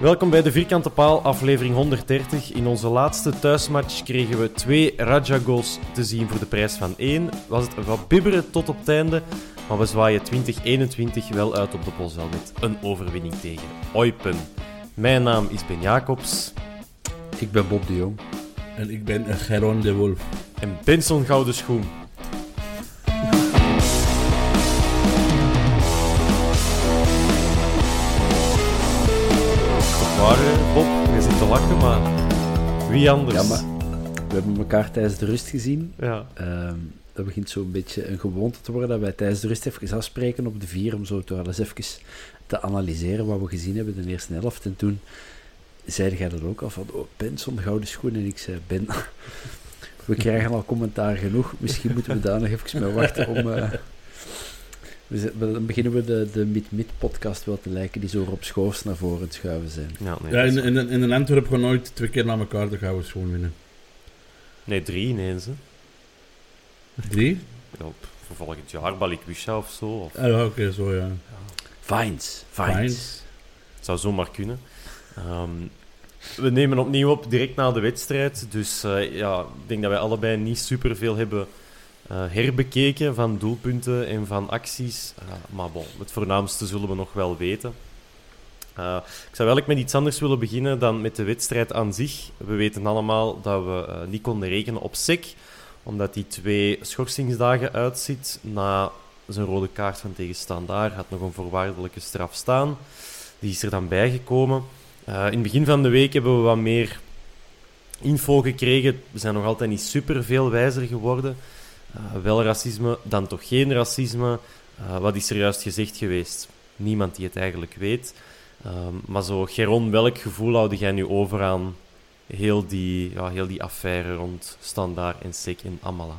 Welkom bij de Vierkante Paal, aflevering 130. In onze laatste thuismatch kregen we twee Raja-goals te zien voor de prijs van één. Was het wat bibberen tot op het einde, maar we zwaaien 2021 wel uit op de Bosel met een overwinning tegen Eupen. Mijn naam is Ben Jacobs. Ik ben Bob de Jong. En ik ben Geron de Wolf. En Benson Gouden Schoen. Zit te lachen, maar wie anders? Ja, maar we hebben elkaar tijdens de rust gezien. Ja. Ehm, dat begint zo'n beetje een gewoonte te worden dat wij tijdens de rust even afspreken op de vier om zo toch wel eens even te analyseren wat we gezien hebben in de eerste helft. En toen zei jij dat ook al van, oh, Ben, zo'n gouden schoen. En ik zei, Ben, we krijgen al commentaar genoeg. Misschien moeten we daar nog even mee wachten om... eh, we zet- we- dan beginnen we de, de Mid-Mid-podcast wel te lijken, die zo op schoors naar voren te schuiven zijn. Ja, nee, Ja, in, in, in een Antwerp gewoon nooit twee keer na elkaar de gouden schoen winnen. nee, drie ineens. Hè. Drie? Ja, voor volgend jaar Balikwisha of zo. Of, Ah, ja, oké, zo ja. Fines, fines. Fines. Het zou zomaar kunnen. Ehm, we nemen opnieuw op direct na de wedstrijd. Dus eh, ja, ik denk dat wij allebei niet superveel hebben eh, herbekeken van doelpunten en van acties. Eh, maar bon, het voornaamste zullen we nog wel weten. Eh, ik zou eigenlijk met iets anders willen beginnen dan met de wedstrijd aan zich. We weten allemaal dat we niet konden rekenen op SEC, omdat hij twee schorsingsdagen uitzit na zijn rode kaart van tegenstander. Had nog een voorwaardelijke straf staan. Die is er dan bijgekomen. In het begin van de week hebben we wat meer info gekregen. We zijn nog altijd niet super veel wijzer geworden. Eh, wel racisme, dan toch geen racisme. Eh, wat is er juist gezegd geweest? Niemand die het eigenlijk weet. Ehm, maar zo, Geron, welk gevoel houd jij nu over aan heel die, ja, heel die affaire rond Standaard en Sek en Amala?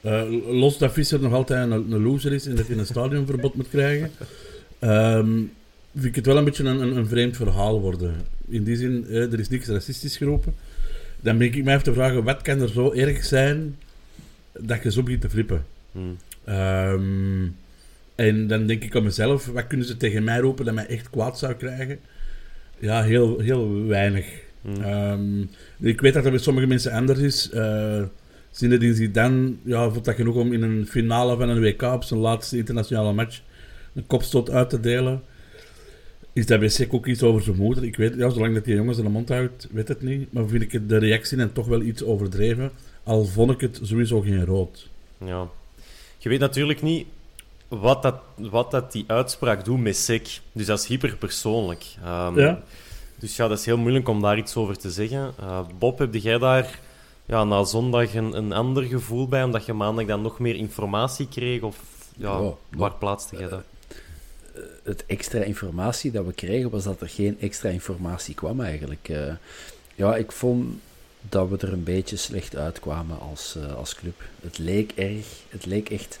Eh, los dat Visser nog altijd een, een loser is en dat hij een stadionverbod moet krijgen, ehm, vind ik het wel een beetje een, een, een vreemd verhaal worden. In die zin, er is niks racistisch geroepen. Dan ben ik mij even te vragen, wat kan er zo erg zijn dat je zo begint te flippen? Hmm. Ehm, en dan denk ik aan mezelf, wat kunnen ze tegen mij roepen dat mij echt kwaad zou krijgen? Ja, heel, heel weinig. Hmm. Ehm, ik weet dat dat bij sommige mensen anders is. Uh, Zinedine Zidane ja, vond dat genoeg om in een finale van een WK op zijn laatste internationale match een kopstoot uit te delen. Is dat bij ook iets over zijn moeder? Ik weet, ja, zolang dat die jongen zijn mond houdt, weet het niet. Maar vind ik de reactie en toch wel iets overdreven. Al vond ik het sowieso geen rood. Ja. Je weet natuurlijk niet wat dat, wat dat die uitspraak doet met SEC. Dus dat is hyperpersoonlijk. Ehm, Ja. Dus ja, dat is heel moeilijk om daar iets over te zeggen. Eh, Bob, heb jij daar ja, na zondag een, een ander gevoel bij, omdat je maandag dan nog meer informatie kreeg? Of ja, Ja, waar plaatste jij dat? het extra informatie dat we kregen, was dat er geen extra informatie kwam eigenlijk. Eh, ja, ik vond dat we er een beetje slecht uitkwamen als, eh, als club. Het leek erg, het leek echt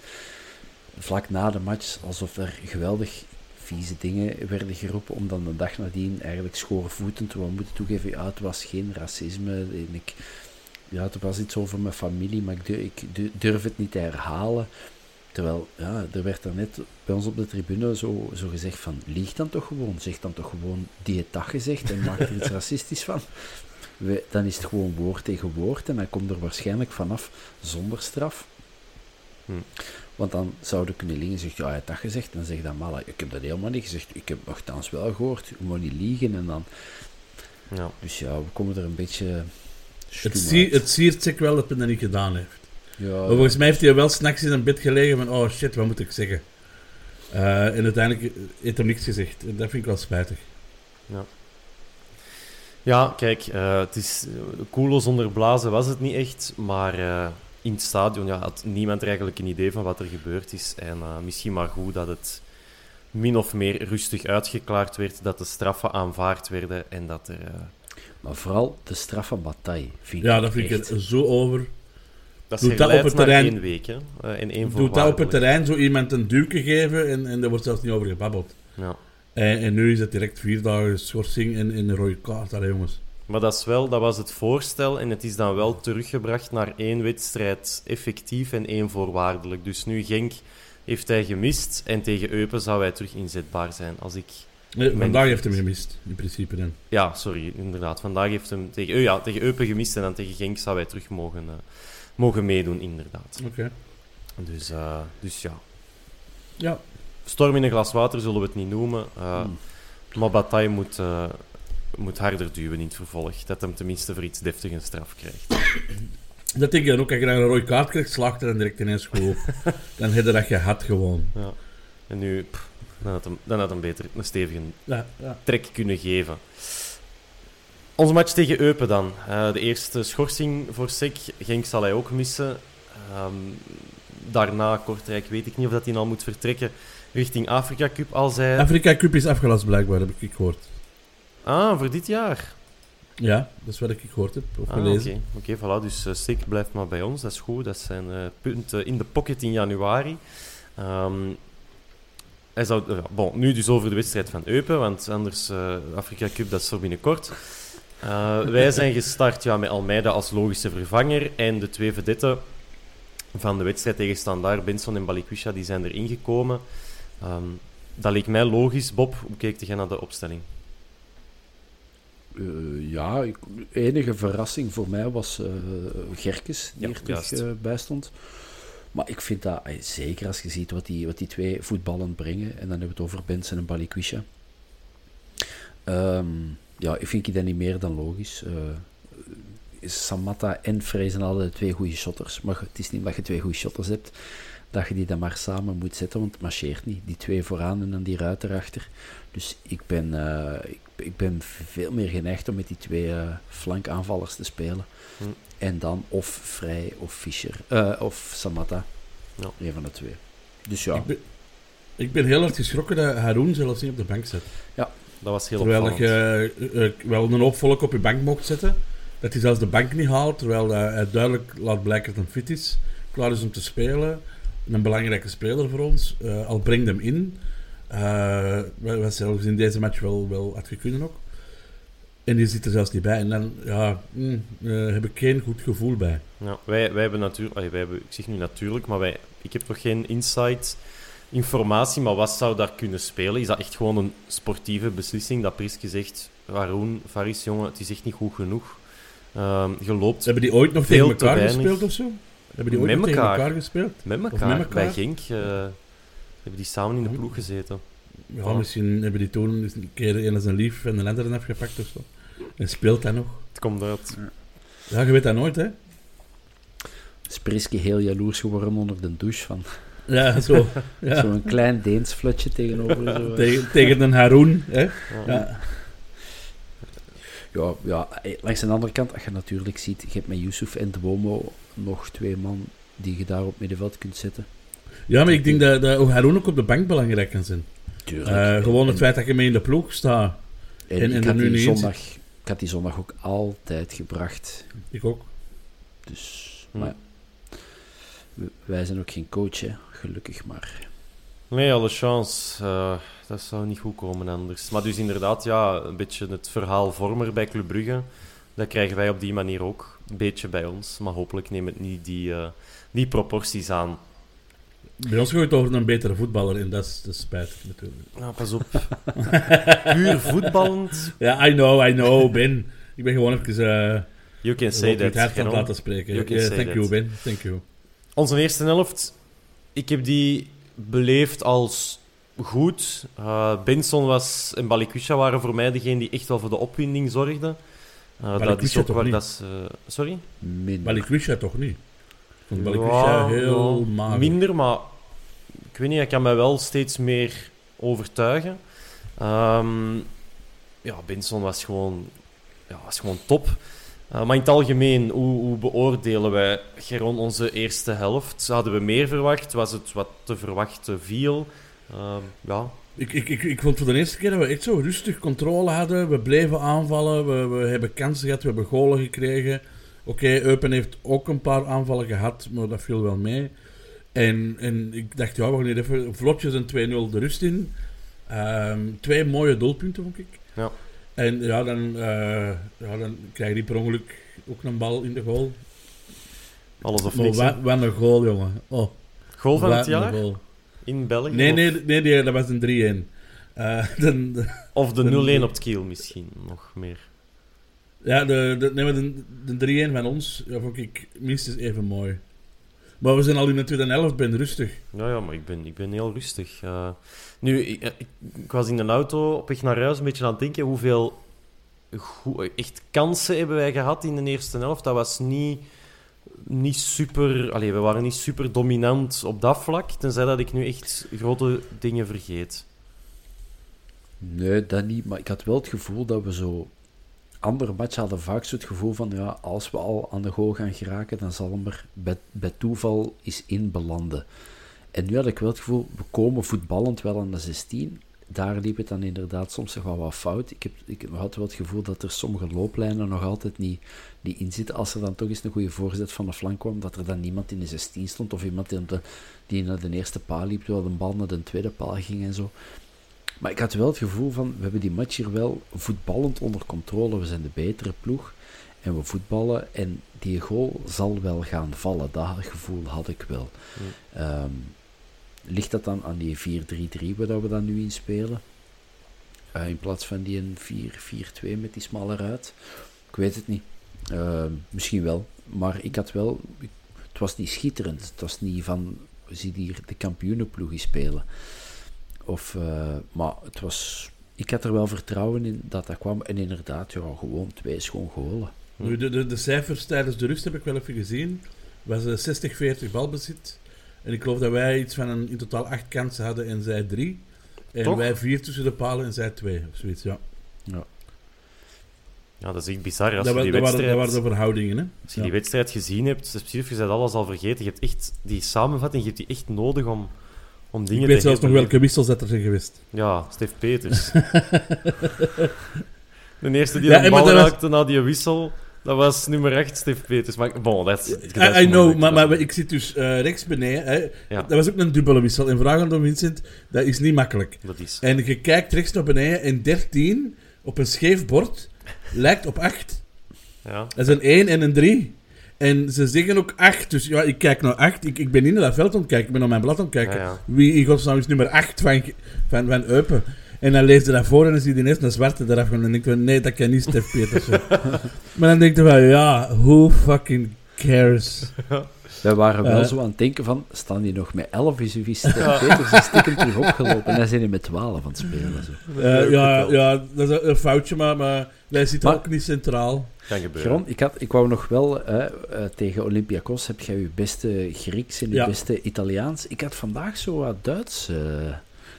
vlak na de match alsof er geweldig vieze dingen werden geroepen, om dan de dag nadien eigenlijk schoorvoetend, we moeten toegeven, ja, het was geen racisme. En ik, ja, het was iets over mijn familie, maar ik durf, ik durf het niet te herhalen. Terwijl, ja, er werd net bij ons op de tribune zo, zo gezegd van, lieg dan toch gewoon, zeg dan toch gewoon die het dag gezegd en maak er iets racistisch van. Dan is het gewoon woord tegen woord en dan komt er waarschijnlijk vanaf zonder straf. Hm. Want dan zouden kunnen liegen en zeggen, ja, hij heeft dat gezegd. En dan zeg je dan, maar ik heb dat helemaal niet gezegd. Ik heb nogthans wel gehoord. Je moet niet liegen. En dan... Ja. Dus ja, we komen er een beetje... Het, zie, het siert zich wel dat hij dat niet gedaan heeft. Ja, maar volgens mij heeft hij wel s'nachts in een bed gelegen van, oh shit, wat moet ik zeggen? Uh, en uiteindelijk heeft hij niks gezegd. En dat vind ik wel spijtig. Ja. Ja, kijk, uh, het is... Koelo zonder blazen was het niet echt, maar... Uh, in het stadion ja, had niemand er eigenlijk een idee van wat er gebeurd is. En uh, misschien maar goed dat het min of meer rustig uitgeklaard werd, dat de straffen aanvaard werden en dat er... Uh... Maar vooral de straffen bataille. Vind ja, dat vind ik er zo over. Dat is dat op het terrein één week, hè? Uh, in één Doet dat op het terrein zo iemand een duwke geven en, en daar wordt zelfs niet over gebabbeld. Ja. En, en nu is het direct vier dagen schorsing en, en een rode kaart, daar jongens. Maar dat, is wel, dat was het voorstel en het is dan wel teruggebracht naar één wedstrijd effectief en één voorwaardelijk. Dus nu Genk heeft hij gemist en tegen Eupen zou hij terug inzetbaar zijn. Als ik vandaag heeft hij hem gemist, in principe dan. Ja, sorry, inderdaad. Vandaag heeft hem tegen, oh ja, tegen Eupen gemist en dan tegen Genk zou hij terug mogen, uh, mogen meedoen, inderdaad. Oké. Dus, uh, dus ja. Ja. Storm in een glas water zullen we het niet noemen. Uh, hmm. Maar Bataille moet moet harder duwen in het vervolg. Dat hem tenminste voor iets deftig een straf krijgt. Dat denk ik dan ook. Als je dan een rode kaart krijgt, slacht er dan direct ineens goed op. dan heb je dat gehad gewoon. Ja. En nu, dan, had hem, dan had hem beter een stevige ja, ja. trek kunnen geven. Onze match tegen Eupen dan. Uh, de eerste schorsing voor Sek. Genk zal hij ook missen. Um, daarna, Kortrijk, weet ik niet of dat hij al moet vertrekken richting Afrika Cup. Als hij... Afrika Cup is afgelast blijkbaar, heb ik gehoord. Ah, voor dit jaar? Ja, dat is wat ik gehoord heb of ah, gelezen. Oké, okay. voilà. Dus uh, blijft maar bij ons. Dat is goed. Dat zijn uh, punten in de pocket in januari. Um, hij zou, uh, bon, nu dus over de wedstrijd van Eupen, want anders Afrika Cup, dat is voor binnenkort. wij zijn gestart ja, met Almeida als logische vervanger en de twee vedetten van de wedstrijd tegen Standaard, Benson en Balikwisha, die zijn erin gekomen. Um, dat leek mij logisch. Bob, hoe keek je naar de opstelling? Uh, ja, ik, enige verrassing voor mij was uh, Gerkes, die ja, er terug uh, bij stond. Maar ik vind dat, zeker als je ziet wat die, wat die twee voetballen brengen, en dan hebben we het over Benson en Balikwisha. Um, ja, ik vind dat niet meer dan logisch. Samatta en Frezen hadden twee goede shotters, maar het is niet dat je twee goede shotters hebt, dat je die dan maar samen moet zetten, want het marcheert niet. Die twee vooraan en dan die ruiter achter. Dus ik ben, ik ik ben veel meer geneigd om met die twee uh, flankaanvallers te spelen. Hm. En dan of Vrij of Fischer. Uh, of Samatta. Ja. Een van de twee. Dus ja. Ik ben, ik ben heel erg geschrokken dat Haroon zelfs niet op de bank zit. Ja. Dat was heel terwijl opvallend. je uh, wel een hoop volk op je bank mocht zetten. Dat hij zelfs de bank niet haalt. Terwijl hij duidelijk laat blijken dat hij fit is. Klaar is om te spelen. Een belangrijke speler voor ons. al brengt hem in. Uh, wat zelfs in deze match wel, wel had kunnen ook. En die zit er zelfs niet bij. En dan ja, mm, uh, heb ik geen goed gevoel bij. Ja, wij, wij hebben natuurlijk... Wij hebben, ik zeg nu natuurlijk, maar wij, ik heb toch geen insight informatie. Maar wat zou daar kunnen spelen? Is dat echt gewoon een sportieve beslissing? Dat Priske zegt, Waaroen, Faris, jongen, het is echt niet goed genoeg. Uh, je loopt Hebben die ooit nog tegen elkaar gespeeld of zo? Hebben die ooit met elkaar gespeeld? Met elkaar, met elkaar? bij Genk. Uh, hebben die samen in de ploeg gezeten. Ja, misschien hebben die toen een keer de ene zijn lief en de andere afgepakt of zo. En speelt dat nog. Het komt uit. Ja, je weet dat nooit, hè? Spriske heel jaloers geworden onder de douche van... Ja, zo. Ja. Zo'n klein Deens flutje tegenover. Zo. tegen, tegen een Haroon, hè? Ja. ja. Ja, langs de andere kant, als je natuurlijk ziet, je hebt met Yusuf en Duomo nog twee man die je daar op middenveld kunt zetten. Ja, maar ik denk dat, dat ook op de bank belangrijk kan zijn. Uh, gewoon het feit dat je mee in de ploeg staat. En, en, ik, had die zondag, ik had die zondag ook altijd gebracht. Ik ook. Dus, hm. maar wij zijn ook geen coach, hè. gelukkig maar. Nee, alle chance. Eh, dat zou niet goed komen anders. Maar dus inderdaad, ja, een beetje het verhaal Vormer bij Club Brugge. Dat krijgen wij op die manier ook een beetje bij ons. Maar hopelijk neemt het niet die, eh, die proporties aan. Bij ons gaat het over een betere voetballer en dat is, dat is spijtig natuurlijk. Nou, pas op. Puur voetballend. Ja, I know, I know, Ben. Ik ben gewoon even... eh You can say that. het laten spreken. You thank that. you, Ben. Thank you. Onze eerste helft, ik heb die beleefd als goed. Eh Benson was en Balikwisha waren voor mij degene die echt wel voor de opwinding zorgden. Eh, dat is toch niet? dat ze... Sorry? Minder. Balikwisha toch niet? Ik vond Ja, Balikwisha heel ja, mager. Minder, maar ik weet niet, hij kan mij wel steeds meer overtuigen. Ehm, ja, Benson was gewoon, ja, was gewoon top. Eh, maar in het algemeen, hoe, hoe beoordelen wij Geron onze eerste helft? Hadden we meer verwacht? Was het wat te verwachten viel? Ehm, ja, Ik, ik, ik, ik vond voor de eerste keer dat we echt zo rustig controle hadden. We bleven aanvallen. We, we hebben kansen gehad. We hebben golen gekregen. Oké, Eupen heeft ook een paar aanvallen gehad, maar dat viel wel mee. En, en ik dacht, ja, we gaan hier even vlotjes een 2-0 de rust in. Ehm, twee mooie doelpunten, vond ik. Ja. En ja, dan, eh, ja, dan krijg je per ongeluk ook een bal in de goal. alles of Maar niks. hè? wat, wat een goal, jongen. Oh, Goal van het jaar goal. In België? Nee, Of- nee, nee, nee, dat was een 3-1. Eh, dan, Of de de- 0-1 op het kiel misschien, nog meer. Ja, de, de, nee, maar de, de 3-1 van ons ja, vond ik minstens even mooi. Maar we zijn al in de tweede helft, ben rustig. Ja, ja, maar ik ben, ik ben heel rustig. Eh, nu, ik, ik, ik was in een auto op weg naar huis een beetje aan het denken hoeveel goe- echt kansen hebben wij gehad in de eerste helft. Dat was niet, niet super... Allee, we waren niet super dominant op dat vlak, tenzij dat ik nu echt grote dingen vergeet. Nee, dat niet. Maar ik had wel het gevoel dat we zo... Andere matchen hadden vaak zo het gevoel van, ja, als we al aan de goal gaan geraken, dan zal hem er bij, toeval eens in belanden. En nu had ik wel het gevoel, we komen voetballend wel aan de 16. Daar liep het dan inderdaad soms nog wel wat fout. Ik, heb, ik had wel het gevoel dat er sommige looplijnen nog altijd niet, niet in zitten. Als er dan toch eens een goede voorzet van de flank kwam, dat er dan niemand in de 16 stond, of iemand die, de, die naar de eerste paal liep, terwijl de bal naar de tweede paal ging en zo. Maar ik had wel het gevoel van, we hebben die match hier wel voetballend onder controle. We zijn de betere ploeg. En we voetballen en die goal zal wel gaan vallen. Dat gevoel had ik wel. Ehm, ligt dat dan aan die 4-3-3 waar we dan nu in spelen? Eh, in plaats van die een 4-4-2 met die smalle ruit? Ik weet het niet. Ehm, misschien wel. Maar ik had wel... het was niet schitterend. Het was niet van... We zien hier de kampioenenploeg spelen. Of, eh, maar het was... Ik had er wel vertrouwen in dat dat kwam. En inderdaad, ja, gewoon twee schoon. Nu, de, de, de cijfers tijdens de rust heb ik wel even gezien. was eh, 60-40 balbezit. En ik geloof dat wij iets van een, in totaal acht kansen hadden en zij drie. En Toch? wij vier tussen de palen en zij twee, of zoiets, ja. Ja, dat is echt bizar. Als Dat, je die dat, waren, dat wedstrijd... waren de verhoudingen, hè. Als je Ja. die wedstrijd gezien hebt, precies, je bent alles al vergeten. Je hebt echt die samenvatting, je hebt die echt nodig om, om dingen Ik weet te zelfs nog welke wissels dat er zijn geweest. Ja, Stef Peters. de eerste die Ja, de bal was- raakte na die wissel, dat was nummer 8, Stef Peters. Maar bon, dat is... I, know, maar, maar ik zit dus eh, rechts beneden. Hè. Ja. Dat was ook een dubbele wissel. En vragen aan Vincent, dat is niet makkelijk. Dat is... En je kijkt rechts naar beneden en 13 op een scheef bord lijkt op 8. Ja. Dat is een 1 en een 3. En ze zeggen ook 8. Dus ja, ik kijk naar 8. Ik, ik ben niet naar dat veld aan het kijken. Ik ben naar mijn blad aan het kijken. Ja, ja. Wie in godsnaam is nummer 8 van, van, van Eupen? En dan leest je dat voor en dan zie je ineens een zwarte eraf gaan. En dan denk je, nee, dat kan niet Stef Petersen. maar dan denk je van, ja, who fucking cares? Wij waren wel Eh. zo aan het denken van, staan die nog met 11 is is Stef Peters is stiekem terug opgelopen. En dan zijn die met 12 aan het spelen. Zo. Eh, ja, ja, dat is een foutje, maar, maar wij zitten Maar- ook niet centraal. Kan gebeuren. Gron, ik, had, ik wou nog wel, eh, tegen Olympiakos heb jij je beste Grieks en je Ja. beste Italiaans. Ik had vandaag zo wat Duits.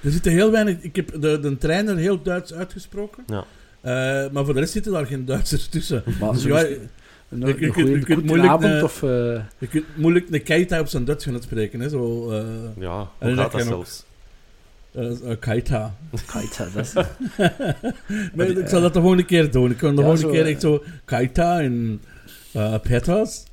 Er zitten heel weinig... Ik heb de, de trainer heel Duits uitgesproken. Ja. Eh, maar voor de rest zitten daar geen Duitsers tussen. maar Dus ja, je, een, je een kunt- goeie- je kunt goeie moeilijk avond een- of... eh, kunt moeilijk een Keita op zijn Duits gaan uitspreken. Hè? Zo, eh Ja, hoe dat gaat dat ook. zelfs? eh, eh, Keita. Keita, dat is... Maar ik zal dat de volgende keer doen. Ik kan de Ja, volgende zo, keer echt zo Keita en eh Peters.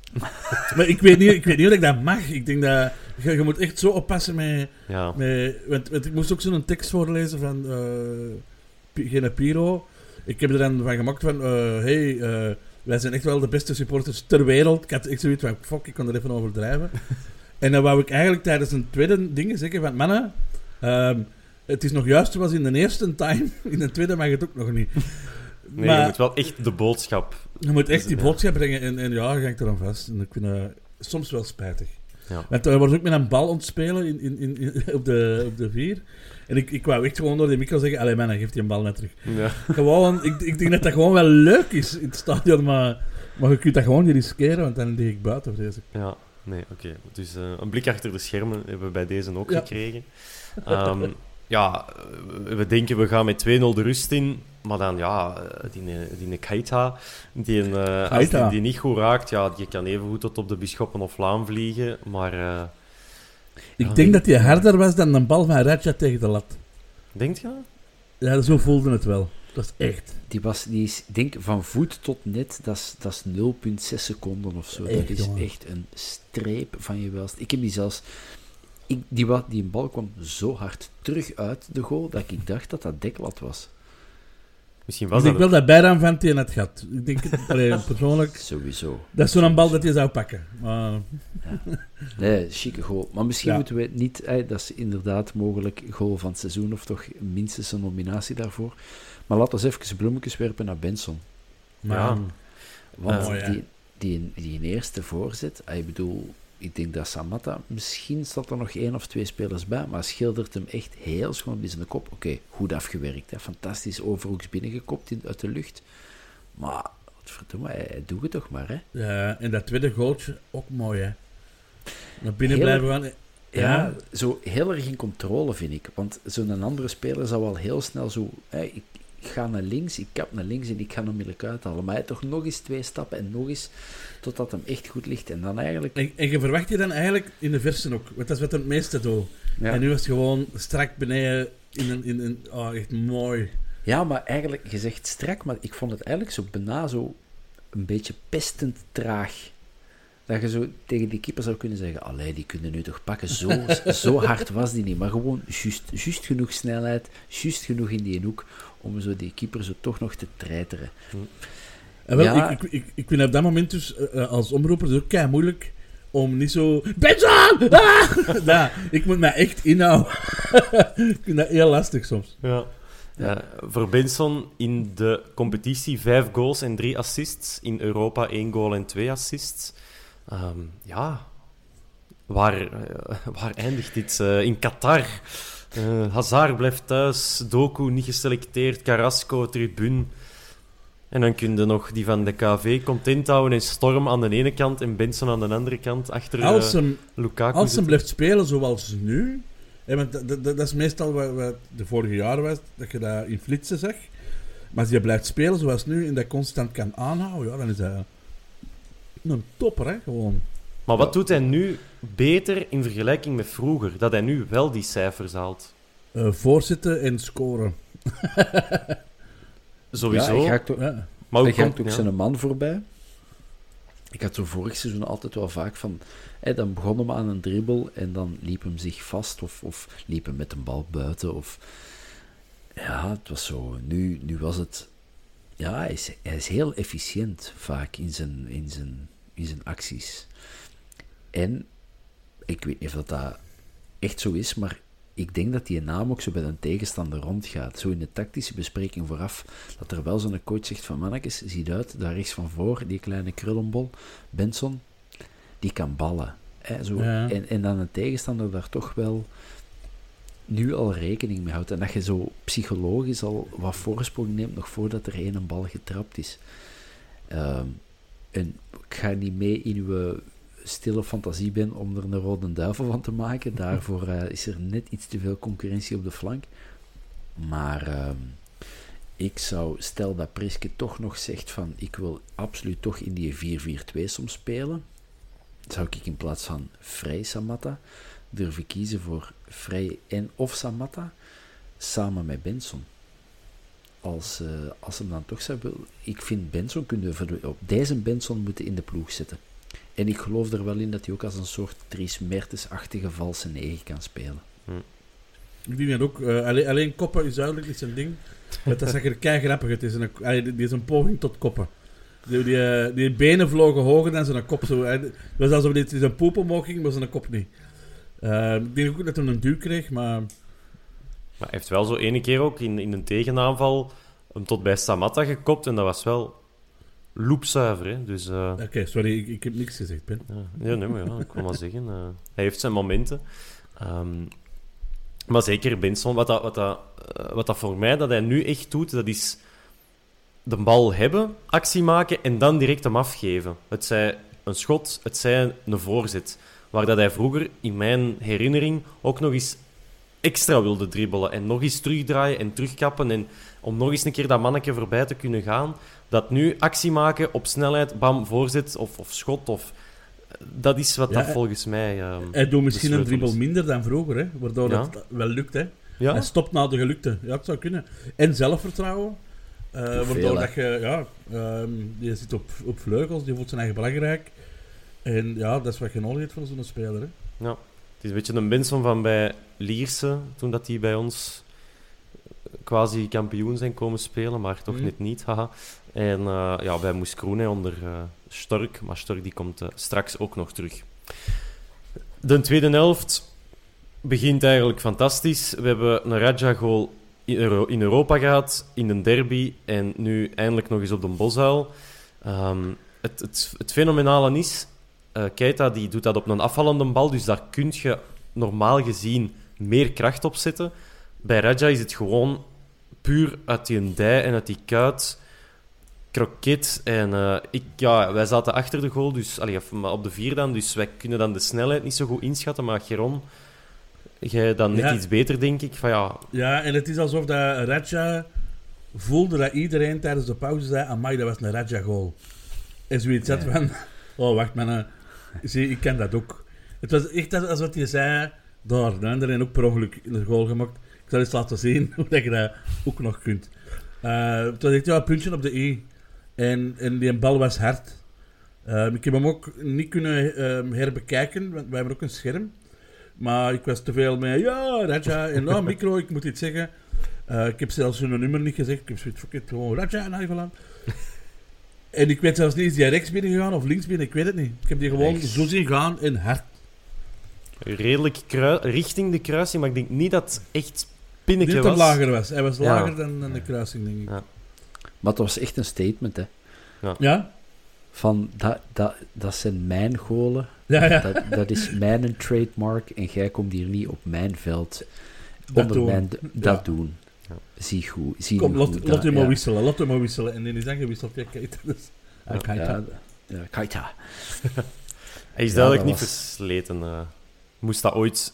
maar ik weet, niet, ik weet niet of ik dat mag. Ik denk dat... Je, je moet echt zo oppassen met... Ja. met want, want ik moest ook zo'n tekst voorlezen van... eh Gene Piro. Ik heb er dan van gemaakt van... eh, hey, eh, wij zijn echt wel de beste supporters ter wereld. Ik had echt zoiets van... Fuck, ik kan er even overdrijven. en dan wou ik eigenlijk tijdens een tweede ding zeggen van... Mannen, ehm, het is nog juist zoals in de eerste time. In de tweede mag het ook nog niet. Nee, Maar- je moet wel echt de boodschap... Je moet echt die Ja. boodschap brengen en, en ja, ga ik er aan vast. En ik vind dat soms wel spijtig. Ja. Want hij wordt ook met een bal ontspelen in, in, in, in- op, de, op de vier. En ik, ik wou echt gewoon door de micro zeggen: Allee, man, geef die een bal net terug. Ja. Gewoon, ik, ik denk dat dat gewoon wel leuk is in het stadion, maar, maar je kunt dat gewoon niet riskeren, want dan lig ik buiten, vrees ik. Ja, nee, oké. Dus eh, een blik achter de schermen hebben we bij deze ook Ja. gekregen. Ehm, ja, we denken we gaan met 2-0 de rust in. Maar dan, ja, eh, die, die Keita, die, eh, als die, die niet goed raakt, ja, die kan even goed tot op de Bisschoppen of Laan vliegen. Maar, eh Ik Ja. denk dat hij harder was dan een bal van Raja tegen de lat. denkt je? Ja, zo voelde het wel. Dat is echt. Die, was, die is, ik denk, van voet tot net, dat is, dat is 0,6 seconden of zo. Echt, dat is jongen. echt een streep van je welst. Ik heb die zelfs... Ik, die, die bal kwam zo hard terug uit de goal, dat ik dacht dat dat deklat was. Misschien Ik was denk dat... wel dat Bijram van tegen het gat. Ik denk, allee, persoonlijk, Sowieso. dat is zo'n bal dat je zou pakken. Maar, Nee, chique goal. Maar misschien Ja. moeten we het niet... dat is inderdaad mogelijk goal van het seizoen, of toch minstens een nominatie daarvoor. Maar laten we even bloemetjes werpen naar Benson. maar Ja. Want Oh, ja. die, die, die eerste voorzet, ik bedoel, ik denk dat Samatta, misschien staat er nog één of twee spelers bij, maar schildert hem echt heel schoon bij zijn kop. Oké, goed afgewerkt, hè. fantastisch overhoeks binnengekopt in, uit de lucht. Maar, wat verdomme, hij, hij doet het toch maar, hè. Ja, en dat tweede goaltje, ook mooi, hè. Naar binnen Heel- blijven gaan. Ja, Ja. zo heel erg in controle, vind ik. Want zo'n andere speler zou wel heel snel zo... Hè, ik, ik ga naar links, ik kap naar links en ik ga hem onmiddellijk uithalen. Maar hij toch nog eens twee stappen en nog eens totdat hem echt goed ligt. En dan eigenlijk... En, en je verwacht je dan eigenlijk in de versen ook. Want dat is wat het meeste doet. Ja. En nu is het gewoon strak beneden in een... In een oh, echt mooi. Ja, maar eigenlijk, je zegt strak, maar ik vond het eigenlijk zo bijna zo een beetje pestend traag. Dat je zo tegen die keeper zou kunnen zeggen, allee, die kunnen nu toch pakken. Zo, zo hard was die niet, maar gewoon juist, juist genoeg snelheid, juist genoeg in die hoek, om zo die keeper zo toch nog te treiteren. En wel, Ja. ik, ik, ik, ik vind op dat moment dus eh, eh, als omroeper dus ook kei moeilijk om niet zo... Benson! Ah! nou, ik moet me echt inhouden. ik vind dat heel lastig soms. Ja. Ja, voor Benson in de competitie vijf goals en drie assists. In Europa één goal en twee assists. Ehm, ja, waar, eh, waar eindigt dit? Eh, in Qatar. Eh, Hazard blijft thuis. Doku niet geselecteerd. Carrasco, tribune. En dan kun je nog die van de KV content houden en Storm aan de ene kant en Benson aan de andere kant achter eh, Als hem, Lukaku. als hem blijft spelen zoals nu... hè, want dat, dat, dat is meestal wat, wat de vorige jaren was, dat je dat in flitsen zag. Maar als je blijft spelen zoals nu en dat constant kan aanhouden, ja, dan is hij een topper, hè, gewoon. Maar wat doet hij nu beter in vergelijking met vroeger? Dat hij nu wel die cijfers haalt. Eh, voorzitten en scoren. Sowieso. Ja, hij gaat ook, Ja. maar hoe hij gaat komt- ook ja. zijn man voorbij. Ik had zo vorig seizoen altijd wel vaak van... Hè, dan begon hem aan een dribbel en dan liep hem zich vast of, of liep hem met een bal buiten. Of... Ja, het was zo. Nu, nu was het... Ja, hij is, hij is heel efficiënt vaak in zijn, in, zijn, in zijn acties. En ik weet niet of dat, dat echt zo is, maar ik denk dat die naam ook zo bij een tegenstander rondgaat. Zo in de tactische bespreking vooraf, dat er wel zo'n coach zegt van mannetjes, ziet uit, daar rechts van voor, die kleine krullenbol, Benson, die kan ballen. Hè, zo. Ja. En, en dan een tegenstander daar toch wel nu al rekening mee houdt. En dat je zo psychologisch al wat voorsprong neemt, nog voordat er één een bal getrapt is. Ehm, en ik ga niet mee in uw stille fantasie ben om er een rode duivel van te maken. Daarvoor eh, is er net iets te veel concurrentie op de flank. Maar ehm, ik zou, stel dat Priske toch nog zegt van ik wil absoluut toch in die 4-4-2 soms spelen, zou ik in plaats van Vrij Samatta durven kiezen voor Vrij en of Samatta samen met Benson. Als, eh, als hem dan toch zou willen. Ik vind Benson kunnen we op deze Benson moeten in de ploeg zetten. En ik geloof er wel in dat hij ook als een soort Dries Mertens-achtige valse negen kan spelen. Ik denk dat ook. eh, alleen, alleen koppen is duidelijk niet zijn ding. Dat is eigenlijk kei grappig. Het is een, allee, die is een poging tot koppen. Die, die, eh, die benen vlogen hoger dan zijn kop. Zo, hè. Het was alsof dit zijn poep omhoog ging, maar zijn kop niet. Eh, ik denk ook dat hij een duw kreeg, maar... Maar hij heeft wel zo ene keer ook in, in een tegenaanval hem tot bij Samatta gekopt. En dat was wel loepzuiver. Hè? Dus, eh, Oké, sorry, ik, ik heb niks gezegd, Ben. ja, ja, nee, maar ja, ik wil maar zeggen. eh, hij heeft zijn momenten. Ehm, maar zeker Benson, wat dat, wat, dat, eh, wat dat voor mij dat hij nu echt doet, dat is de bal hebben, actie maken en dan direct hem afgeven. Het zij een schot, het zij een voorzet. Waar dat hij vroeger, in mijn herinnering, ook nog eens extra wilde dribbelen. En nog eens terugdraaien en terugkappen. En om nog eens een keer dat manneke voorbij te kunnen gaan. Dat nu actie maken op snelheid, bam, voorzet of, of schot. Of, dat is wat Ja, dat volgens mij. ehm, Hij doet misschien een dribbel minder dan vroeger, hè, waardoor Ja. het wel lukt. Hè. Ja, Hij stopt na de gelukte. Ja, het zou kunnen. En zelfvertrouwen. eh, waardoor veel, dat je... Ja, ehm, je zit op, op vleugels, die voelt zijn eigen belangrijk. En ja, dat is wat je nodig hebt voor zo'n speler. Hè. ja. Het is een beetje een Benson van bij Lierse, toen dat hij bij ons quasi kampioen zijn komen spelen, maar toch Mhm. net niet. Haha. En eh, ja, bij Moes Kroene onder eh, Stork, maar Stork die komt eh, straks ook nog terug. De tweede helft begint eigenlijk fantastisch. We hebben een Raja-goal in, Euro- in Europa gehad, in een derby en nu eindelijk nog eens op de Bosuil. Ehm, het, het, het fenomenale is, Keita die doet dat op een afvallende bal, dus daar kun je normaal gezien meer kracht op zetten. Bij Raja is het gewoon puur uit die dij en uit die kuit. Kroket. En eh, ik, ja, wij zaten achter de goal, dus, allee, op de vier dan, dus wij kunnen dan de snelheid niet zo goed inschatten. Maar Geron, jij dan net Ja. iets beter, denk ik. Van, ja, Ja, en het is alsof dat Raja voelde dat iedereen tijdens de pauze zei: Amai, dat was een Raja-goal. En zoiets had van: Oh, wacht, man. Zie, ik ken dat ook. Het was echt als, wat je zei: Daar, de anderen ook per ongeluk een goal gemaakt. Ik zal eens laten zien hoe dat je dat ook nog kunt. Eh het was echt ja, een puntje op de i. En, en die bal was hard. Ehm, ik heb hem ook niet kunnen ehm, herbekijken, want wij hebben ook een scherm. Maar ik was te veel met, ja, Raja, en nou, micro, ik moet iets zeggen. Eh, ik heb zelfs hun nummer niet gezegd. Ik heb zoiets it, gewoon Raja en Ivolan. En ik weet zelfs niet, is die rechts binnen gegaan of links binnen? Ik weet het niet. Ik heb die gewoon Rechts. zo zien gaan en hard. redelijk richting de kruising, maar ik denk niet dat het echt Niet pinnetje dat was. hij lager was. Hij was Ja. lager dan, dan de kruising, denk ik. Ja. Maar het was echt een statement, hè. Ja? Van, dat, dat, dat zijn mijn golen. Ja, ja. Dat, dat is mijn trademark. En jij komt hier niet op mijn veld. Dat onder doen. mijn... Dat Ja. doen. Ja. Zie goed. Zie Kom, laat, goed, laat dat- hem maar ja. wisselen. Laat hem maar wisselen. En die is dan gewisseld. Ja. Ah, kijk, Ja, dat. ja, Keita. Hij is Ja, duidelijk niet was- versleten. eh. moest dat ooit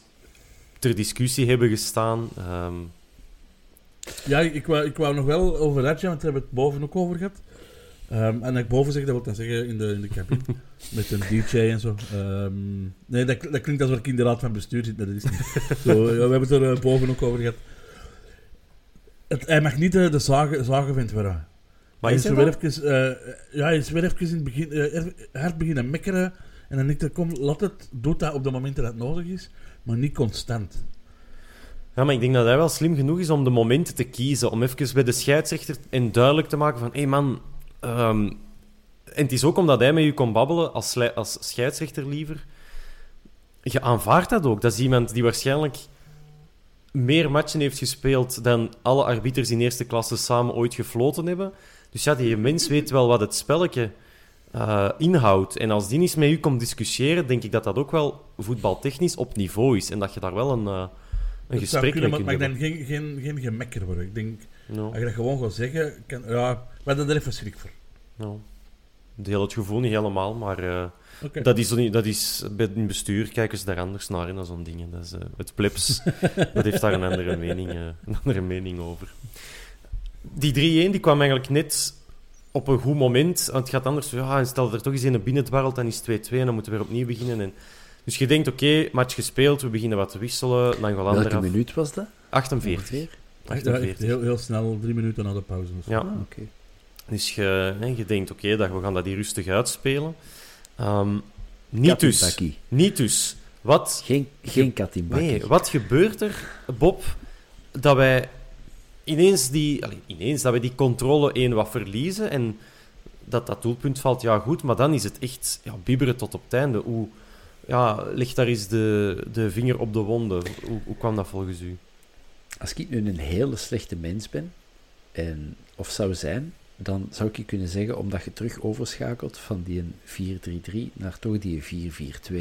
ter discussie hebben gestaan. ehm, Ja, ik wou, ik wou nog wel over Raja, want daar hebben we het boven ook over gehad. Ehm, en dat ik boven zeg, dat wil ik dan zeggen in de, in de cabine. met een DJ en zo. Ehm, nee, dat, dat klinkt alsof ik in de raad van bestuur zit, maar dat is niet. zo, ja, we hebben het er eh, boven ook over gehad. Het, hij mag niet de, de zagen, zagenvent worden. maar hij is weer even, eh, ja, hij is weer even in het begin eh, er- hard beginnen mekkeren. En dan denk ik, kom, laat het, doe dat op de momenten dat het nodig is, maar niet constant. Ja, maar ik denk dat hij wel slim genoeg is om de momenten te kiezen. Om even bij de scheidsrechter en duidelijk te maken van... Hé hey man... ehm, en het is ook omdat hij met je kon babbelen als, als scheidsrechter liever. Je aanvaardt dat ook. Dat is iemand die waarschijnlijk meer matchen heeft gespeeld dan alle arbiters in eerste klasse samen ooit gefloten hebben. Dus ja, die mens weet wel wat het spelletje eh, inhoudt. En als die eens met u komt discussiëren, denk ik dat dat ook wel voetbaltechnisch op niveau is. En dat je daar wel een, eh, een Het zou gesprek kunnen, maar, maar ik denk hebben. geen, geen, geen gemekker worden. Ik denk, Ja, als je dat gewoon gaat zeggen, kan, ja, we hadden er even schrik voor. deel het gevoel niet helemaal, maar Oké. dat, is, zo niet- dat is bij het bestuur kijken ze daar anders naar in dan zo'n dingen. Dat is, eh, het plebs dat heeft daar een andere mening, eh, een andere mening over. Die 3-1 die kwam eigenlijk net op een goed moment. Want het gaat anders, ja, en stel dat er toch eens een binnen dwarrelt, dan is het 2-2 en dan moeten we weer opnieuw beginnen. En, dus je denkt, oké, match gespeeld, we beginnen wat te wisselen. Dan Welke eraf. minuut was dat? 48. Ongeveer? Ja, echt 48. heel, heel snel, drie minuten na de pauze. zo. Ja. Ah, oké. Dus je, hè, je denkt, oké, dat we gaan dat hier rustig uitspelen. Ehm, niet dus. Niet dus. Wat, Geen, geen kat in bakkie. nee, wat gebeurt er, Bob, dat wij ineens die, allee, ineens, dat wij die controle één wat verliezen en dat dat doelpunt valt, ja goed, maar dan is het echt ja, bibberen tot op het einde. Hoe, ja, ligt daar eens de, de vinger op de wonden. Hoe, hoe kwam dat volgens u? Als ik nu een hele slechte mens ben, en, of zou zijn, dan zou ik je kunnen zeggen, omdat je terug overschakelt van die 4-3-3 naar toch die 4-4-2.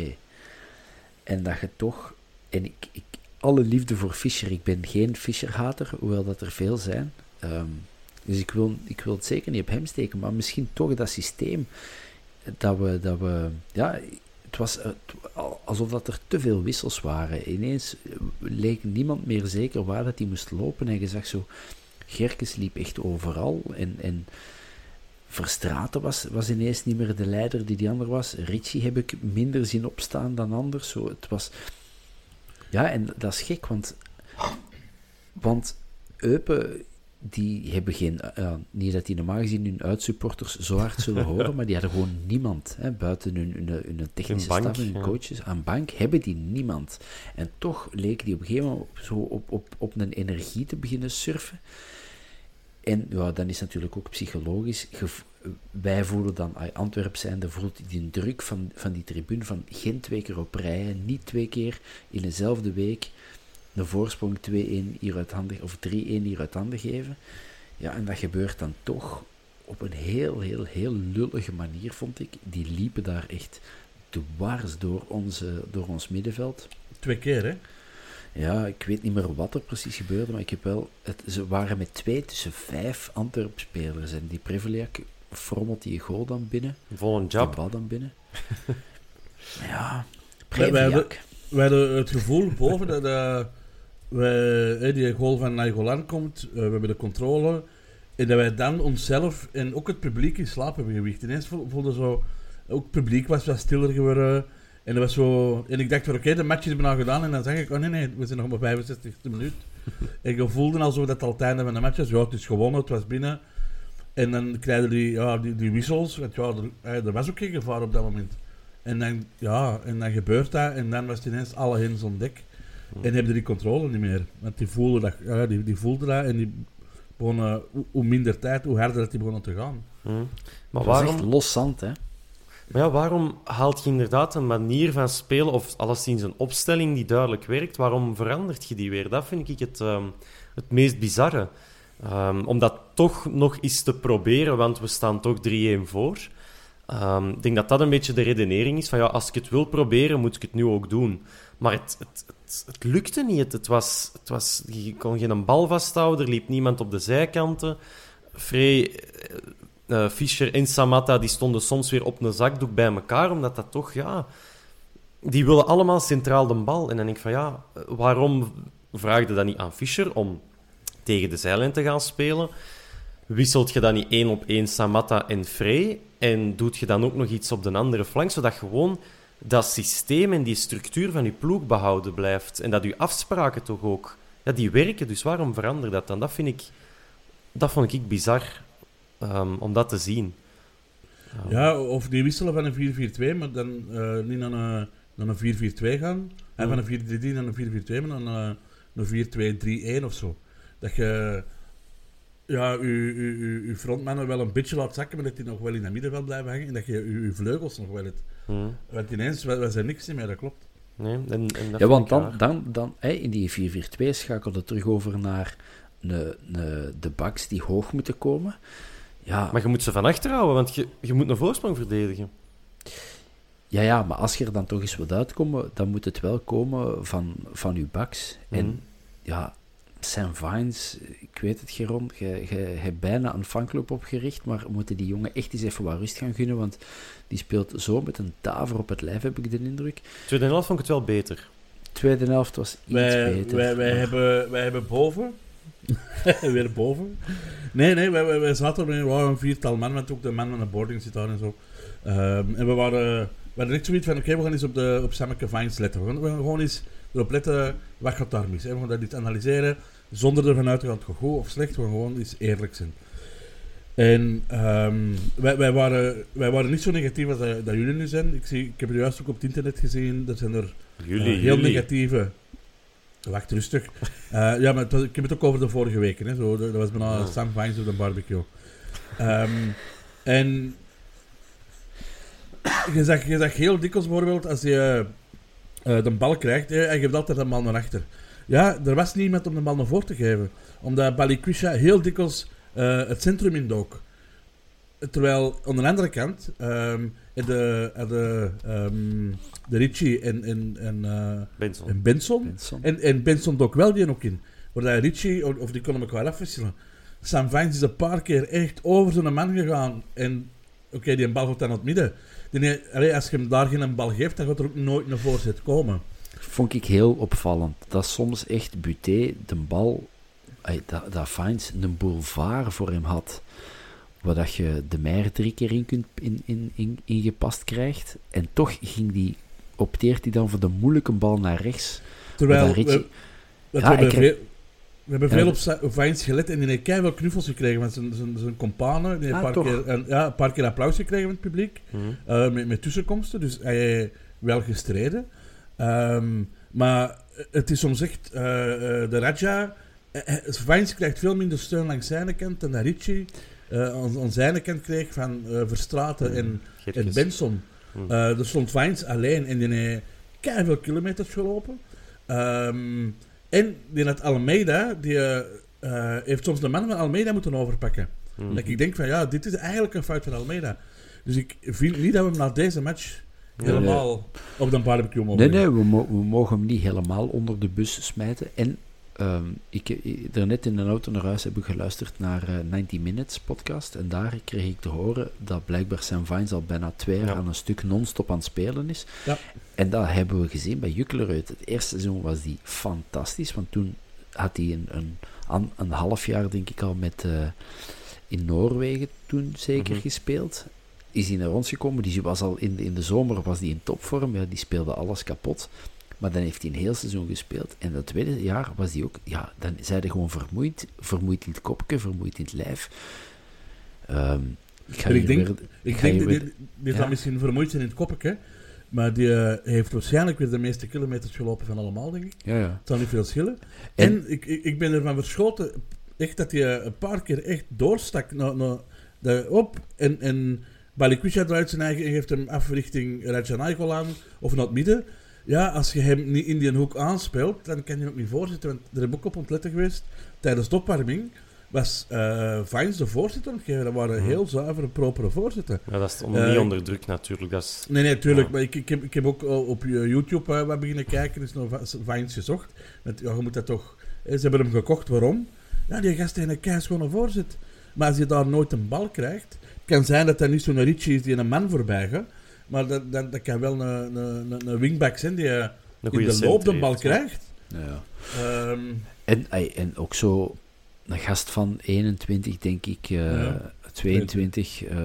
En dat je toch, en ik, ik, alle liefde voor Fischer, ik ben geen Fischer-hater, hoewel dat er veel zijn. Ehm, dus ik wil, ik wil het zeker niet op hem steken, maar misschien toch dat systeem dat we, dat we ja, was het- al- alsof dat er te veel wissels waren. Ineens eh, leek niemand meer zeker waar dat hij moest lopen. En je zag zo, Gerkes liep echt overal. En, en Verstraten was, was ineens niet meer de leider die die ander was. Ritchie heb ik minder zien opstaan dan anders. Zo, het was... Ja, en dat is gek, want... Want Eupen, die hebben geen... eh, niet dat die normaal gezien hun uitsupporters zo hard zullen horen, maar die hadden gewoon niemand. Hè, buiten hun, hun, hun technische Hun bank, staf en hun ja. coaches. Aan bank hebben die niemand. En toch leken die op een gegeven moment op, zo op, op, op een energie te beginnen surfen. En ja, dan is natuurlijk ook psychologisch. Wij voelen dan, ah, Antwerp zijnde, voelt die druk van, van die tribune van geen twee keer op rij, niet twee keer in dezelfde week een voorsprong 2-1 hier uit handen, of 3-1 hier uit handen geven. Ja, en dat gebeurt dan toch op een heel, heel, heel lullige manier, vond ik. Die liepen daar echt dwars door, onze, door ons middenveld. Twee keer, hè? Ja, ik weet niet meer wat er precies gebeurde, maar ik heb wel... Het, ze waren met twee tussen vijf Antwerp-spelers. En die Preveliak frommelt die goal dan binnen. Vol een Die job. bal dan binnen. ja, Wij- wij hebben- Preveliak. We hadden het gevoel boven dat eh, wij, die goal van Nainggolan komt, eh, we hebben de controle. En dat wij dan onszelf en ook het publiek in slaap hebben gewicht. Ineens vo- voelde zo, ook het publiek was wat stiller geworden. En, dat was zo, en ik dacht van oké, de match is bijna gedaan. En dan zag ik, oh nee, nee, we zijn nog maar 65 e minuut. en je voelde alsof dat al het einde van de match was. Ja, het is gewonnen, het was binnen. En dan krijgen die, ja, die, die wissels. Want ja, er, was ook geen gevaar op dat moment. En dan, ja, en dan gebeurt dat. En dan was het ineens alle hens on dek. En hebben die controle niet meer. Want die voelden dat, ja, die, die voelden dat. En die begonnen, hoe, hoe minder tijd, hoe harder dat die begonnen te gaan. Hm. Maar Dat waarom, los zand, hè. maar ja, waarom haalt je inderdaad een manier van spelen, of alleszins een opstelling die duidelijk werkt, waarom verandert je die weer? Dat vind ik het, ehm, het meest bizarre. Ehm, om dat toch nog eens te proberen, want we staan toch 3-1 voor. Ehm, ik denk dat dat een beetje de redenering is van ja, als ik het wil proberen, moet ik het nu ook doen. Maar het, het, lukte niet. Het, was, het was, je kon geen bal vasthouden, er liep niemand op de zijkanten. Frey, eh, eh, Fischer en Samatta die stonden soms weer op een zakdoek bij elkaar, omdat dat toch, ja... Die willen allemaal centraal de bal. En dan denk ik van, ja, waarom vraag je dat niet aan Fischer om tegen de zijlijn te gaan spelen? Wisselt je dan niet één op één Samatta en Frey? En doet je dan ook nog iets op de andere flank, zodat gewoon dat systeem en die structuur van je ploeg behouden blijft. En dat je afspraken toch ook... Ja, die werken, dus waarom verander dat dan? Dat vind ik... Dat vond ik bizar, ehm, om dat te zien. Ja, of die wisselen van een 4-4-2, maar dan eh, niet naar een, naar een 4-4-2 gaan. En van een 4-3-3 naar een 4-4-2, maar dan uh, een 4-2-3-1 of zo. Dat je ja, je, je, je, je frontmannen wel een beetje laat zakken, maar dat die nog wel in het middenveld blijven hangen. En dat je je, vleugels nog wel hebt. Hm. Want ineens was was er niks meer, dat klopt. Nee, en, en dat Ja, want dan, raar. dan, dan hè, in die 4-4-2 schakelde terug over naar ne, ne, de backs die hoog moeten komen. Ja, Maar je moet ze van achter houden, want je, je moet een voorsprong verdedigen. ja, ja, maar als je er dan toch eens wilt uitkomen, dan moet het wel komen van, van uw backs. En ja, Sam Vines, ik weet het, Geron, je, je hebt bijna een fanclub opgericht, maar we moeten die jongen echt eens even wat rust gaan gunnen, want die speelt zo met een taver op het lijf, heb ik de indruk. Tweede helft vond ik het wel beter. Tweede helft was iets Wij, beter. wij, wij, maar- hebben, wij hebben boven. Weer boven. Nee, nee, wij, wij, wij zaten met wow, een viertal man, want ook de man van de boarding zit daar en zo. Ehm, en we waren, we hadden echt zoiets van: oké, we gaan eens op, de, op Sammeke Vines letten. We gaan, we gaan gewoon eens erop letten wat gaat daar mis. Hè? We gaan dat iets analyseren zonder ervan uit te gaan: goed of slecht. We gaan gewoon eens eerlijk zijn. En ehm, wij, wij, waren, wij waren niet zo negatief als dat, dat jullie nu zijn. Ik, zie, ik heb het juist ook op het internet gezien. Er zijn er Jullie, eh, heel jullie. negatieve... Wacht, rustig. Eh, ja, maar was- ik heb het ook over de vorige weken. Hè. Zo, dat was bijna Ja. Sam Vines op de barbecue. Ehm, en... Je zag, je zag heel dikwijls bijvoorbeeld als je eh, de bal krijgt, hè, hij geeft altijd een bal naar achter. Ja, er was niemand om de bal naar voren te geven. Omdat Balikwisha heel dikwijls eh, het centrum indook. Terwijl aan de andere kant ehm, de, de, ehm, de Ricci en, en, en, eh, Benson. en Benson. Benson. En, en Benson dook wel die ook in. Waar Ricci, of, of die konden elkaar afwisselen. Sam Vines is een paar keer echt over zijn man gegaan. En oké, die bal gaat dan op het midden. Die, allee, als je hem daar geen bal geeft, dan gaat er ook nooit een voorzet komen. Vond ik heel opvallend. Dat soms echt Buté de bal, dat, dat Fines een boulevard voor hem had. Waar dat je de Meijer drie keer in, kunt, in, in, in, ingepast krijgt. En toch ging die, opteert hij dan voor de moeilijke bal naar rechts. Terwijl we, dat Ricci- we Ja, ik heb- we hebben veel op Vines gelet en die heeft keihard knuffels gekregen met zijn, zijn, zijn companen. Die heeft Ah, een, paar keer, ja, een paar keer applaus gekregen van het publiek. Mhm. Eh, met, met tussenkomsten. Dus hij heeft wel gestreden. Ehm, maar het is soms echt... eh, eh, de Raja... Uh, Vines krijgt veel minder steun langs zijn kant dan Ricci eh, aan, aan zijn kant kreeg van Verstraten en, en Gerkes. Benson. Mhm. Eh, er stond Vines alleen en die heeft veel kilometers gelopen. Ehm, en die had Almeida, die eh, eh, heeft soms de man van Almeida moeten overpakken. Mhm. Dat ik denk van ja, dit is eigenlijk een fout van Almeida. Dus ik vind niet dat we hem na deze match helemaal op de barbecue mogen Nee, nee, we, mo- we mogen hem niet helemaal onder de bus smijten. En ehm, ik, ik, daarnet in de auto naar huis heb ik geluisterd naar eh 90 Minutes podcast. En daar kreeg ik te horen dat blijkbaar Sam Vines al bijna twee jaar Ja. aan een stuk non-stop aan het spelen is. Ja. En dat hebben we gezien bij Jukkelerud. Het eerste seizoen was die fantastisch, want toen had hij een, een, een half jaar, denk ik al, met, eh, in Noorwegen toen zeker Mhm. gespeeld. Is hij naar ons gekomen, die was al in de, in de zomer was hij in topvorm, ja, die speelde alles kapot. Maar dan heeft hij een heel seizoen gespeeld. En dat tweede jaar was hij ook, ja, dan zei hij gewoon vermoeid. Vermoeid in het kopje, vermoeid in het lijf. Ehm, ik ga ik denk- weer- Ik ga denk, dit, Ja. misschien vermoeid zijn in het koppetje, maar die eh, heeft waarschijnlijk weer de meeste kilometers gelopen van allemaal, denk ik. Ja, ja. Het zal niet veel schillen. En- En, ik, ik, ik ben ervan verschoten, echt dat hij een paar keer echt doorstak naar, naar de, op. En, en Balikwisha draait zijn eigen en geeft hem af richting of naar het midden. Ja, als je hem niet in die hoek aanspeelt, dan kan je hem ook niet voorzitten. Want er heb ik ook op ontletten geweest, tijdens de opwarming was eh Vines de voorzitter aan het geven. Dat waren Mhm. heel zuivere, propere voorzitten. Ja, dat is onder, Eh, niet onder druk natuurlijk. Dat is... Nee, nee, tuurlijk. Ja. Maar ik, ik, heb, ik heb ook eh, op eh, YouTube eh, wat beginnen kijken. is nog Vines gezocht. Met, ja, je moet dat toch... eh, Ze hebben hem gekocht. Waarom? Ja, die gast heeft een keischone voorzet. Maar als je daar nooit een bal krijgt... kan zijn dat dat niet zo'n Richie is die een man voorbij gaat. Maar dat, dat, dat kan wel een, een, een, een wingback zijn die eh, Een in goede de loop de bal heeft, krijgt. ja. Ehm, En, en ook zo een gast van 21, denk ik, eh, Ja. 22, eh,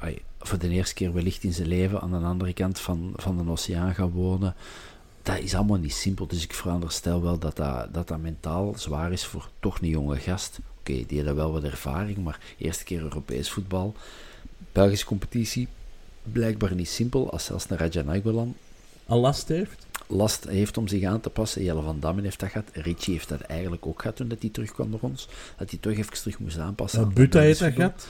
ey, voor de eerste keer wellicht in zijn leven aan de andere kant van, van de oceaan gaan wonen. Dat is allemaal niet simpel, dus ik veronderstel wel dat dat, dat, dat mentaal zwaar is voor toch een jonge gast. Oké, die had wel wat ervaring, maar eerste keer Europees voetbal. Belgische competitie, blijkbaar niet simpel, als zelfs naar Raja Nainggolan al last heeft. last heeft om zich aan te passen. Jelle van Dammen heeft dat gehad. Richie heeft dat eigenlijk ook gehad toen dat hij terugkwam naar ons. Dat hij toch even terug moest aanpassen. Aan Buta heeft dat gehad.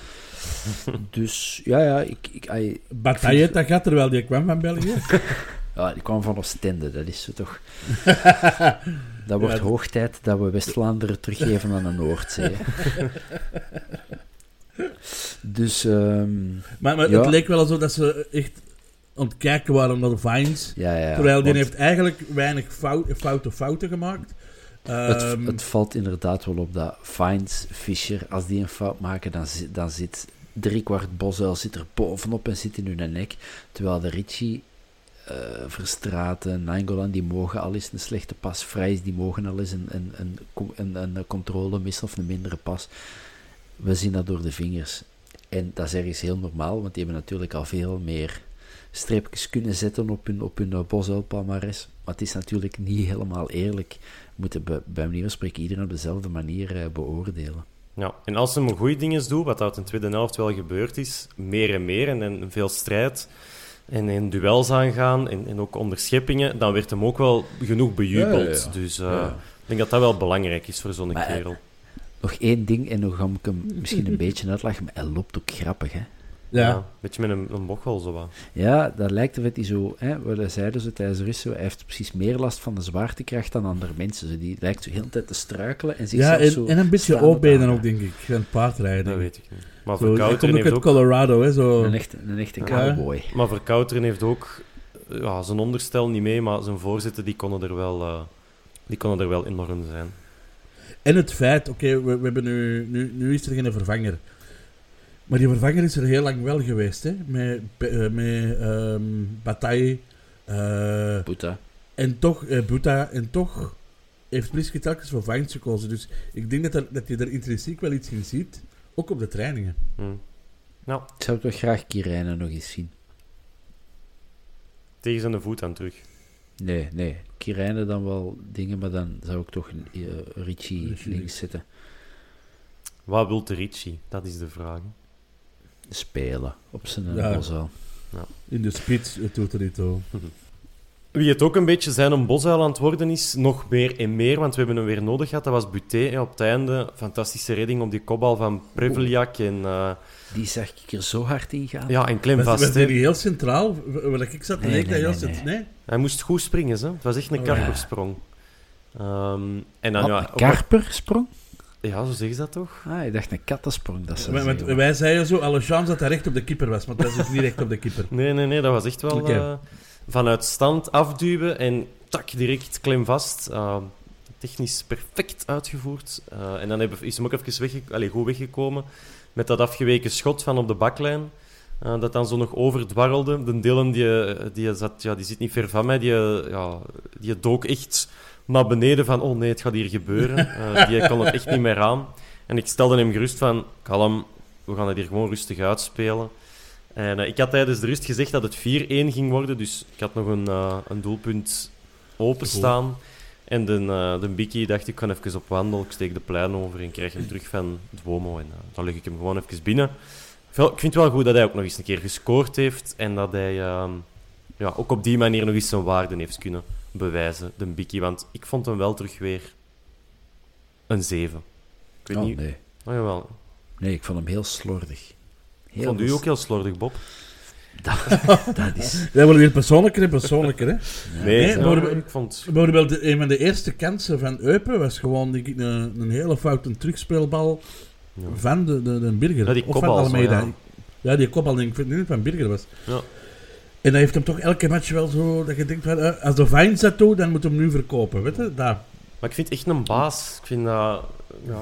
Dus ja, ja, ik, ik, Bataille heeft dat gehad, terwijl die kwam van België. ja, die kwam van Oostende. Dat is zo toch... Dat wordt Ja, hoog tijd dat we West-Vlaanderen teruggeven aan de Noordzee. Dus ehm, maar maar Ja. het leek wel alsof dat ze echt aan het kijken waren naar de Vines. ja, ja. Terwijl die heeft eigenlijk weinig fout, foute fouten gemaakt. het, Ehm, het valt inderdaad wel op dat Fines, Fischer, als die een fout maken, dan, zit- dan zit driekwart Bosuil zit er bovenop en zit in hun nek. Terwijl de Richie, eh Verstraten, Nainggolan, die mogen al eens een slechte pas. Vrijs, die mogen al eens een, een, een, een, een, een controle missen of een mindere pas. We zien dat door de vingers. En dat is ergens heel normaal, want die hebben natuurlijk al veel meer streepjes kunnen zetten op hun, op hun Bosuil-palmares. Maar het is natuurlijk niet helemaal eerlijk. We moeten bij, bij manier van spreken iedereen op dezelfde manier eh, beoordelen. Ja, en als ze een goede dingen doet, wat dat in de tweede helft wel gebeurd is, meer en meer en, en veel strijd en in duels aangaan en, en ook onderscheppingen, dan werd hem ook wel genoeg bejubeld. Ja, ja, ja. Dus eh, Ja. ik denk dat dat wel belangrijk is voor zo'n Maar, eh, kerel. Nog één ding, en dan ga ik hem misschien een beetje uitlachen, maar hij loopt ook grappig, hè. Ja. Een beetje met een, een bochel, zo wat. Ja, dat lijkt of het hij zo, hè, wat hij zeiden zo tijdens de rust, zo, hij heeft precies meer last van de zwaartekracht dan andere mensen. Zo, die lijkt zo heel de tijd te struikelen en zich Ja, en, zo en een beetje opbenen ook, denk ik. Van paardrijden. Dat weet ik niet. Maar Zo, Verkouteren ook heeft uit ook, Colorado, hè. Zo. Een echte, een echte Ja. cowboy. maar Verkouteren heeft ook ja, zijn onderstel niet mee, maar zijn voorzitter die konden er wel, eh, die konden er wel enorm zijn. En het feit, oké, we, we hebben nu, nu, nu is er geen vervanger. Maar die vervanger is er heel lang wel geweest, hè. Met, eh, met ehm Bataille. eh, Boeta. en toch, eh Buta, en toch heeft Priske telkens voor Vines gekozen. Dus ik denk dat, er, dat je er intrinsiek wel iets in ziet. Ook op de trainingen. Hm. Nou, Ik zou toch graag Kirijnen nog eens zien. tegen zijn voet aan terug. Nee, nee. Kirijnen dan wel dingen, maar dan zou ik toch een, eh, Richie Richie. links zetten. Wat wil de Ricci? Dat is de vraag. Spelen op zijn Ja. ja. bosuil. In de spits, het doet er niet toe. Wie het ook een beetje zijn een bosuil aan het worden is, nog meer en meer, want we hebben hem weer nodig gehad. Dat was Buté hè, op het einde. Fantastische redding op die kopbal van Preveljak. En, eh, Die zag ik er zo hard in gaan. ja, en klem Was, vast. was die heel centraal? Waar ik zat, Nee, nee, heel nee, cent- nee. nee? Hij moest goed springen, hè. het was echt een Oh, karpersprong. Ehm, en dan, Wat, ja, een karpersprong? ja, zo zeggen ze dat toch? Ah, ik dacht een kattensprong. Dat want zeggen. wij zeiden zo, alle chance dat hij recht op de keeper was. Maar dat is dus niet recht op de keeper. Nee, nee, nee, dat was echt wel eh, vanuit stand afduwen en tak, direct klem vast. Eh, technisch perfect uitgevoerd. Eh, en dan hebben- is hem ook even wegge allee, goed weggekomen met dat afgeweken schot van op de baklijn. eh, dat dan zo nog overdwarrelde. De Dylan die, die, zat, ja, die zit niet ver van mij. Die, ja, die dook echt naar beneden van... Oh nee, het gaat hier gebeuren. Eh, die kon het echt niet meer aan. En ik stelde hem gerust van... Kalm, we gaan het hier gewoon rustig uitspelen. En eh, ik had tijdens de rust gezegd dat het 4-1 ging worden, dus ik had nog een, eh, een doelpunt openstaan. En de, eh de Bikkie dacht, ik ga even op wandel, ik steek de plein over en krijg hem terug van Duomo. En eh, dan leg ik hem gewoon even binnen. Ik vind het wel goed dat hij ook nog eens een keer gescoord heeft en dat hij ehm, ja, ook op die manier nog eens zijn waarde heeft kunnen bewijzen, de Bikkie. Want ik vond hem wel terug weer een 7. Ik weet Oh, niet... nee. Oh, jawel. nee, ik vond hem heel slordig. Heel vond u ook heel slordig, Bob. Dat is... Dat wordt weer persoonlijker en persoonlijker, hè. Nee, ik vond... Maar wel de, een van de eerste kansen van Eupen was gewoon denk ik, een, een hele foute terugspeelbal Ja. van de, de, de Birger. Ja, die of van kopbal zo, ja. Ja. die kopbal, denk ik, weet niet van Birger was. Ja. En hij heeft hem toch elke match wel zo, dat je denkt, van, eh, als de Vines dat doet, dan moet hem nu verkopen, weet je, daar. Maar ik vind echt een baas. Ik vind dat... Ja,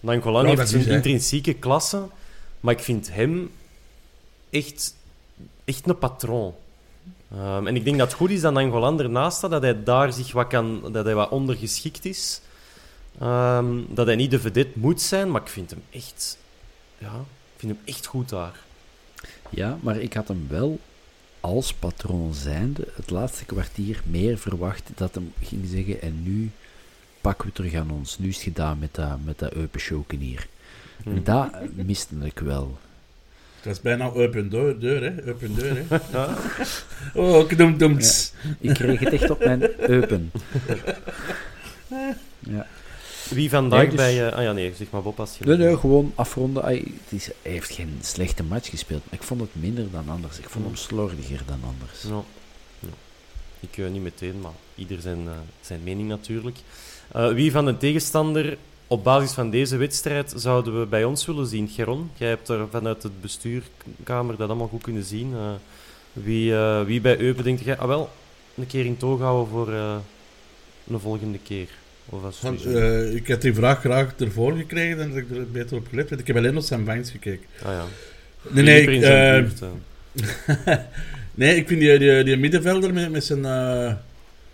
Nangolan Ja, heeft dat zijn intrinsieke klasse, maar ik vind hem echt, echt een patroon. Ehm, en ik denk dat het goed is dat Nangolan ernaast staat, dat hij daar zich wat kan... Dat hij wat ondergeschikt is. Ehm, dat hij niet de vedette moet zijn, maar ik vind hem echt... Ja, ik vind hem echt goed daar. Ja, maar ik had hem wel als patroon zijnde het laatste kwartier meer verwacht dat hem ging zeggen en nu pakken we terug aan ons. Nu is het gedaan met dat, met dat hier. Hm. Dat miste ik wel. Het was bijna open deur, deur hè. Open deur, hè. Oh, knoemdoems. Ik kreeg het echt op mijn Eupen. Ja. Wie vandaag Nee, dus- bij... eh, ah ja, nee, zeg maar Bob als je... Nee, nee, gewoon afronden. Het is, hij heeft geen slechte match gespeeld, maar ik vond het minder dan anders. Ik vond hem slordiger dan anders. Ja. Ja. Ik uh, niet meteen, maar ieder zijn, uh, zijn mening natuurlijk. Uh, wie van de tegenstander op basis van deze wedstrijd zouden we bij ons willen zien? Geron, jij hebt er vanuit het bestuurkamer dat allemaal goed kunnen zien. Uh, wie, wie bij Eupen denkt jij, ah wel, een keer in toog houden voor een volgende keer? Of uh, ik had die vraag graag ervoor gekregen en dat ik er beter op gelet. Want ik heb alleen nog zijn Vines gekeken. Ah ja. Nee, nee, ik, uh, buurt, nee, ik vind die, die, die middenvelder met, met zijn, uh,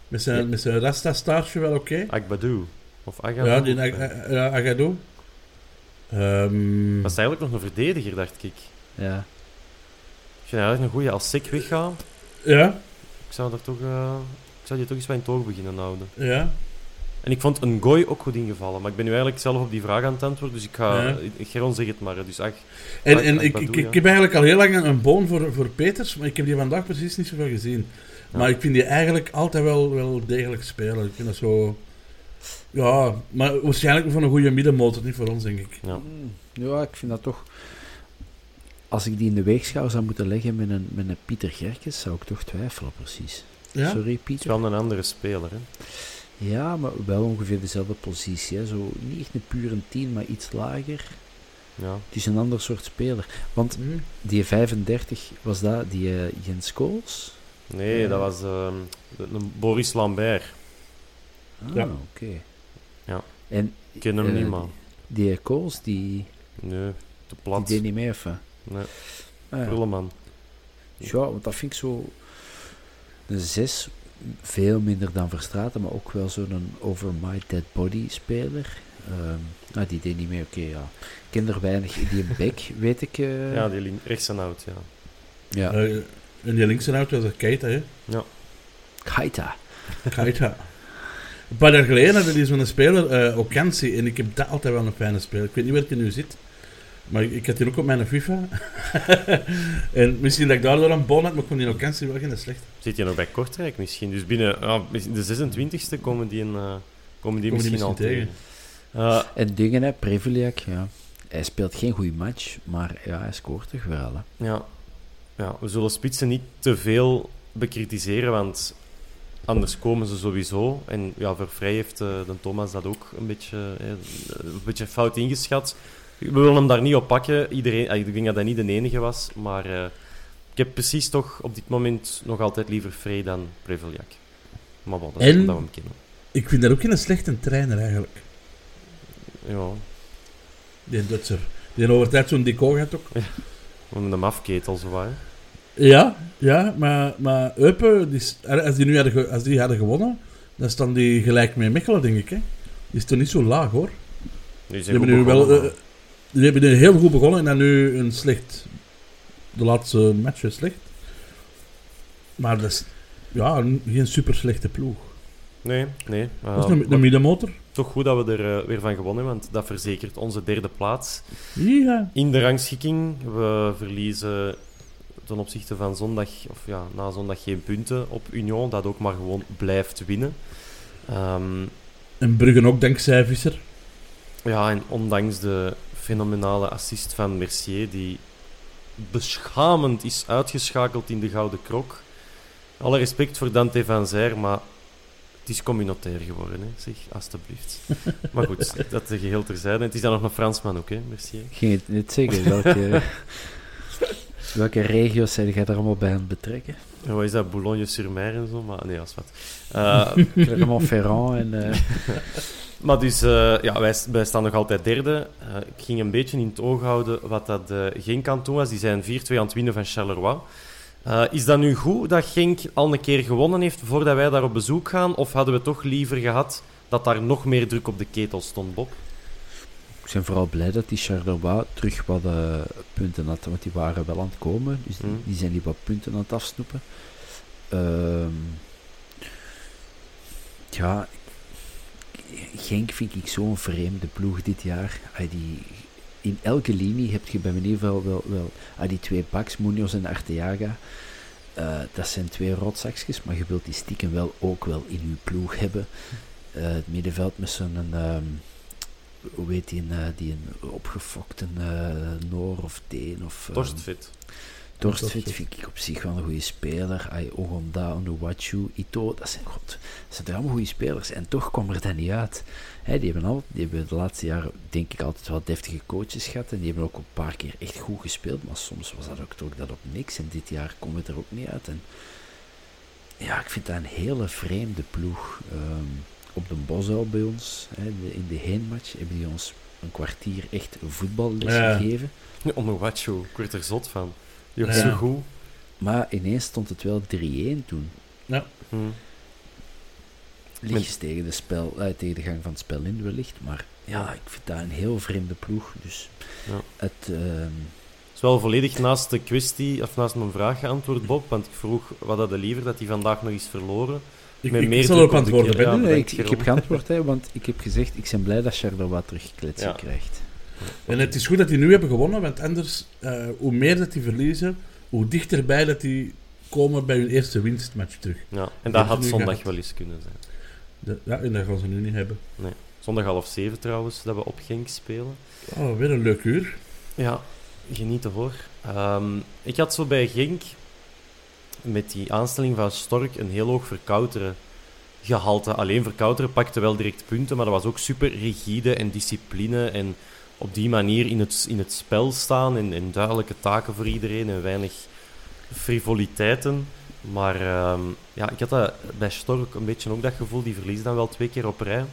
met zijn, met zijn rasta-staartje wel oké. Okay. Agbadou. Of Agadou. Ja, die Ag uh, Agadou. Um, dat is eigenlijk nog een verdediger, dacht ik. Ja. Ik vind eigenlijk een goeie als Sek weggaat. Ja. Ik zou, er toch, uh, ik zou die toch eens bij een toog beginnen houden. Ja. En ik vond een gooi ook goed ingevallen. Maar ik ben nu eigenlijk zelf op die vraag aan het antwoorden. Dus ik ga... Ja. ik- Geron zeg het maar. Dus ach, En, Ach, en ach, ik, ik, ik heb eigenlijk al heel lang een, een boon voor, voor Peters, maar ik heb die vandaag precies niet zoveel gezien. Maar ik vind die eigenlijk altijd wel, wel degelijk spelen. Ik vind dat zo... Ja, maar waarschijnlijk voor een goede middenmotor, niet voor ons, denk ik. ja. Mm, Ja, ik vind dat toch... Als ik die in de weegschaal zou moeten leggen met een, met een Pieter Gerkes, zou ik toch twijfelen, precies. Ja? Sorry, Het is Pieter. wel een andere speler. Hè. Ja, maar wel ongeveer dezelfde positie. Hè. Zo, niet echt een pure 10, maar iets lager. Ja. Het is een ander soort speler. Want Hm. die 35, was dat die eh, Jens Kools? Nee, Ja. dat was ehm, de- een Boris Lambert. Ah, Ja. oké. Ja. En Ik ken hem eh, niet, man. die Kools, die, Nee, te die plat. deed niet mee, of wat? Nee, Ah, ja. Ja, want dat vind ik zo... Een 6, veel minder dan Verstraten, maar ook wel zo'n over my dead body speler. Ehm, ah, die deed niet mee, oké, ja. Ik ken er weinig. Die Beck, weet ik... eh, Ja, die rechts en oud, ja. ja. Eh, en die linkse auto was Keita, hè? Kaita. Keita. Een paar jaar geleden hadden die zo'n speler, eh Okansi, en ik heb dat altijd wel een fijne speler. Ik weet niet waar hij nu zit, maar ik, ik had die ook op mijn FIFA. en misschien dat ik daardoor een bon had, maar ik vond die Okansi wel geen slechte. Zit je nog bij Kortrijk misschien? Dus binnen ja, de 26e komen die, een, eh, komen die misschien al tegen. Eh, En dingen, hè, Preveliak, ja. Hij speelt geen goede match, maar ja, hij scoort toch wel, hè. ja. ja, we zullen spitsen niet te veel bekritiseren, want anders komen ze sowieso. En ja, voor Vrij heeft eh, de Thomas dat ook een beetje, eh, een beetje fout ingeschat. We willen hem daar niet op pakken. Iedereen, eh, ik denk dat hij niet de enige was, maar eh, ik heb precies toch op dit moment nog altijd liever Vrij dan Preveliak. Maar bon, dat is En- we hem kennen. Ik vind dat ook geen slechte trainer eigenlijk, Ja, die Dutser. Die over tijd zo'n decor had ook. om hem afketel zo wat, hè. Ja, ja, maar, maar Eupen, die, als, die nu hadden, als die hadden gewonnen, dan staan die gelijk met Mechelen, denk ik. Hè? Die is toch niet zo laag, hoor. Die Die hebben nu wel... eh, die hebben nu heel goed begonnen en dan nu een slecht... De laatste match is slecht. Maar dat is... Ja, een- geen super slechte ploeg. Nee, nee. eh, Dat is een, middenmotor. toch goed dat we er eh, weer van gewonnen want dat verzekert onze derde plaats. Ja. In de rangschikking, we verliezen ten opzichte van zondag, of ja, na zondag geen punten op Union, dat ook maar gewoon blijft winnen. Ehm, En Bruggen ook, dankzij Visser. ja, en ondanks de fenomenale assist van Mercier, die beschamend is uitgeschakeld in de Gouden Krok. Alle respect voor Dante van Zijr, maar het is communautair geworden, hè. zeg, alstublieft. maar goed, dat de geheel terzijde. Het is dan nog een Fransman ook, hè, Mercier. Ik ging het net zeggen, welke, welke regio's zijn jij daar allemaal bij aan het betrekken? Ja, wat is dat? Boulogne-sur-Mer en zo? Maar nee, is wat. Eh, Clermont-Ferrand en... eh, maar dus, eh, ja, wij, wij staan nog altijd derde. Eh, ik ging een beetje in het oog houden wat dat eh, Genk aan doen was. Die zijn 4-2 aan het winnen van Charleroi. Eh, is dat nu goed dat Genk al een keer gewonnen heeft voordat wij daar op bezoek gaan? Of hadden we toch liever gehad dat daar nog meer druk op de ketel stond, Bob? Ik ben vooral blij dat die Charleroi terug wat eh, punten had, want die waren wel aan het komen. Dus die, Mm. die zijn die wat punten aan het afsnoepen. Ehm, ja, Genk vind ik zo'n vreemde ploeg dit jaar. Die, in elke linie heb je bij manier wel, wel, wel die twee backs, Munoz en Arteaga. Eh, dat zijn twee rotzakjes, maar je wilt die stiekem wel ook wel in je ploeg hebben. Eh, het middenveld met zo'n... ehm, hoe heet die, eh, die een opgefokte eh, Noor of Deen of... ehm, Torstfit. Torstfit vind ik op zich wel een goede speler. Ay, Ogonda, Onuwachu, Ito, dat zijn, god, dat zijn allemaal goede spelers. En toch kwam er dat niet uit. Hè, die, hebben al, die hebben de laatste jaren, denk ik, altijd wel deftige coaches gehad. En die hebben ook een paar keer echt goed gespeeld. Maar soms was dat ook toch dat op niks. En dit jaar komt het er ook niet uit. En ja, ik vind dat een hele vreemde ploeg. Ehm, op de Bosuil bij ons, hè, in de, in de heenmatch, hebben die ons een kwartier echt voetballes Ja. gegeven. Onuwachu, ik werd er zot van. Die was Ja. zo goed. Maar ineens stond het wel 3-1 toen. Hm. Lichtjes tegen, de spel, eh, tegen de gang van het spel in wellicht. Maar ja, ik vind dat een heel vreemde ploeg. Dus Ja. het... ehm, Het is wel volledig naast de kwestie, of naast mijn vraag geantwoord, Bob. Want ik vroeg wat hadden liever dat hij vandaag nog is verloren. Ik, Met ik meer zal druk op op de antwoorden, ja. nee, nee, ik, heb geantwoord, hè, want ik heb gezegd, ik ben blij dat Charleroi terug kletsen Ja. krijgt. En het is goed dat die nu hebben gewonnen, want anders, eh, hoe meer dat die verliezen, hoe dichterbij dat die komen bij hun eerste winstmatch terug. Ja, en Dat had zondag gehad. wel eens kunnen zijn. De, ja, en dat gaan ze nu niet hebben. Zondag half zeven trouwens, dat we op Genk spelen. Oh, weer een leuk uur. Ja, genieten hoor. Ehm, ik had zo bij Genk met die aanstelling van Stork een heel hoog verkouteren gehalte. Alleen verkouteren pakte wel direct punten, maar dat was ook super rigide en discipline. En op die manier in het, in het spel staan en, duidelijke taken voor iedereen en weinig frivoliteiten. Maar ehm, ja, ik had dat bij Stork een beetje ook dat gevoel. Die verliezen dan wel twee keer op rij.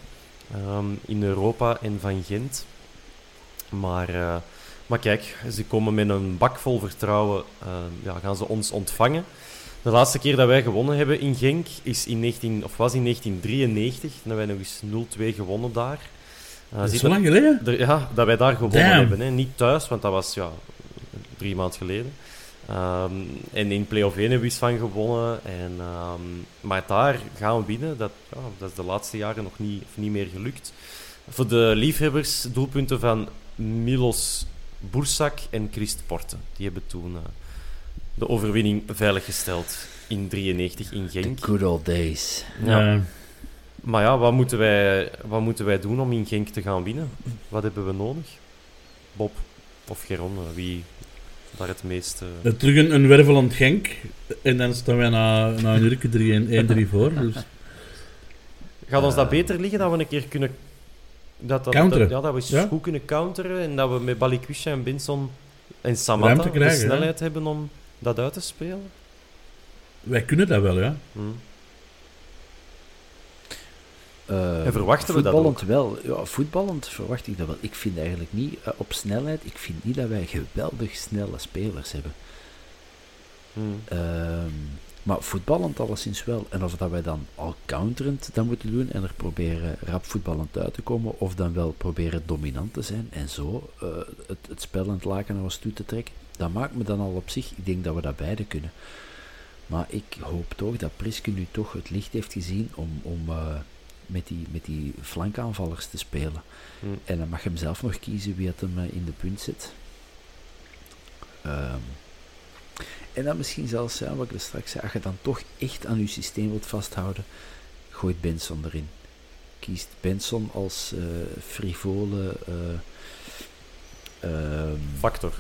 ehm, in Europa en van Gent. Maar, eh, maar kijk, ze komen met een bak vol vertrouwen. ehm, ja, gaan ze ons ontvangen. De laatste keer dat wij gewonnen hebben in Genk is in 19, of was in 1993. Dan hebben wij nog eens 0-2 gewonnen daar. Eh, Dat is zo lang geleden. er- ja, dat wij daar gewonnen Damn. hebben. Hè. Niet thuis, want dat was ja, drie maanden geleden. Ehm, en in play-off 1 hebben we iets van gewonnen. En, ehm, maar daar gaan we winnen. Dat, ja, dat is de laatste jaren nog niet, of niet meer gelukt. Voor de liefhebbers, doelpunten van Milos Bursak en Christ Porte. Die hebben toen eh, de overwinning veiliggesteld in 93 in The Genk. good old days. Ja. Maar ja, wat moeten, wij, wat moeten wij doen om in Genk te gaan winnen? Wat hebben we nodig? Bob of Geron, wie daar het meest... eh, Terug een, een wervelend Genk. En dan staan wij na, na een uurtje 3-1-3 voor. Dus Gaat ons dat Eh, beter liggen dat we een keer kunnen... Dat, dat, Counteren. dat- ja, dat we Ja. goed kunnen counteren en dat we met Balikwisha en Benson en Samatta krijgen, de snelheid hebben om dat uit te spelen. wij kunnen dat wel, ja. Hm. Eh, En verwachten we dat voetballend wel. Ja, voetballend verwacht ik dat wel. Ik vind eigenlijk niet, eh, op snelheid, ik vind niet dat wij geweldig snelle spelers hebben. Hm. Ehm, maar voetballend alleszins wel. En of dat wij dan al counterend dat moeten doen en er proberen rap voetballend uit te komen, of dan wel proberen dominant te zijn en zo eh, het, het spel aan het laken naar ons toe te trekken, dat maakt me dan al op zich. Ik denk dat we dat beide kunnen. Maar ik hoop toch dat Priske nu toch het licht heeft gezien om, om eh, met, die, met die flankaanvallers te spelen. Hm. En dan mag hem zelf nog kiezen wie het hem eh, in de punt zet. Ehm, en dan misschien zelfs, ja, wat ik er straks zei, als je dan toch echt aan je systeem wilt vasthouden, gooit Benson erin. Kiest Benson als eh, frivole... eh, ehm, Factor.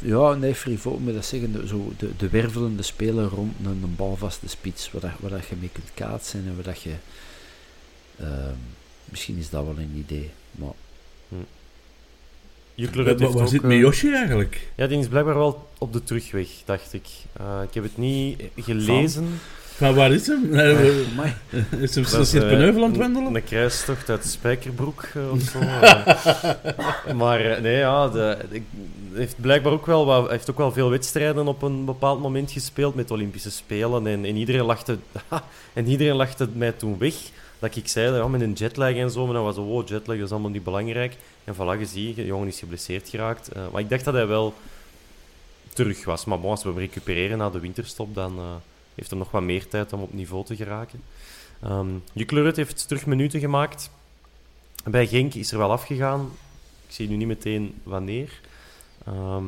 Ja, nee, frivol, moet dat zeggen, de, zo de, de wervelende speler rond een, een balvaste spits, waar, dat, waar dat je mee kunt kaatsen en waar dat je... ehm, misschien is dat wel een idee, maar... Jukler Waar, heeft waar zit Miyoshi eigenlijk? Ja, die is blijkbaar wel op de terugweg, dacht ik. Eh, ik heb het niet gelezen. Van waar is hem? Is hem aan het een- wandelen? Een kruistocht uit Spijkerbroek eh, of zo. eh. maar eh, nee, ja, de, de- heeft blijkbaar ook wel, wat, heeft ook wel veel wedstrijden op een bepaald moment gespeeld met Olympische Spelen. En, en, iedereen, lachte, en iedereen lachte mij toen weg. Dat ik zei, ja, met een jetlag en zo. Maar dan was zo, wow, jetlag dat is allemaal niet belangrijk. En voilà, je ziet, de jongen is geblesseerd geraakt. Eh, maar ik dacht dat hij wel terug was. Maar bon, als we hem recupereren na de winterstop, dan eh, heeft hij nog wat meer tijd om op niveau te geraken. Ehm Juklerud heeft terug minuten gemaakt. Bij Genk is er wel afgegaan. Ik zie nu niet meteen wanneer. Ehm,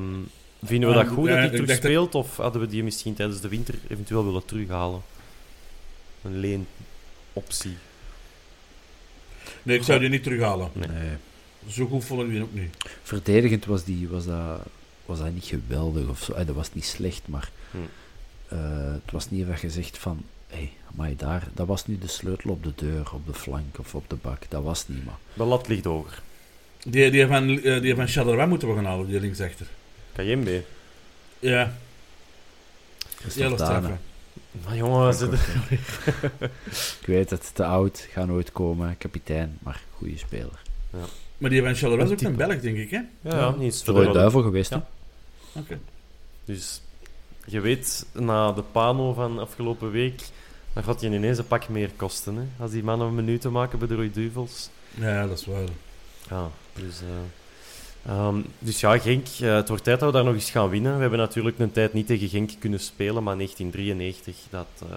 vinden we dat goed dat hij terug speelt? Of hadden we die misschien tijdens de winter eventueel willen terughalen? Een leenoptie. Nee, ik zou die niet terughalen. Nee. Nee. Zo goed vond ik die ook niet. Verdedigend was, die, was, dat, was dat niet geweldig of zo. Dat was niet slecht, maar Hm. Eh, het was niet je zegt van, hé, hey, maar daar, dat was nu de sleutel op de deur, op de flank of op de bak. Dat was niet, maar. De lat ligt hoger. Die, die van, eh, die van Charleroi moeten we gaan halen, die linksachter. Kayembe. Ja, Dat is. Dane. hè. Maar jongen, ze, Ik weet het, te oud, gaat nooit komen, kapitein, maar goede speler. Maar die van Charleroi is ook Een Belg, denk ik, hè? ja, ja, is Zo duivel geweest, Ja. hè? Oké. Dus je weet, na de pano van afgelopen week, dan gaat je ineens een pak meer kosten. Hè? Als die mannen een minuut maken bij de Duvels. Ja, dat is waar. Ja, dus, eh, ehm, dus ja, Genk, eh, het wordt tijd dat we daar nog eens gaan winnen. We hebben natuurlijk een tijd niet tegen Genk kunnen spelen, maar 1993, dat, eh,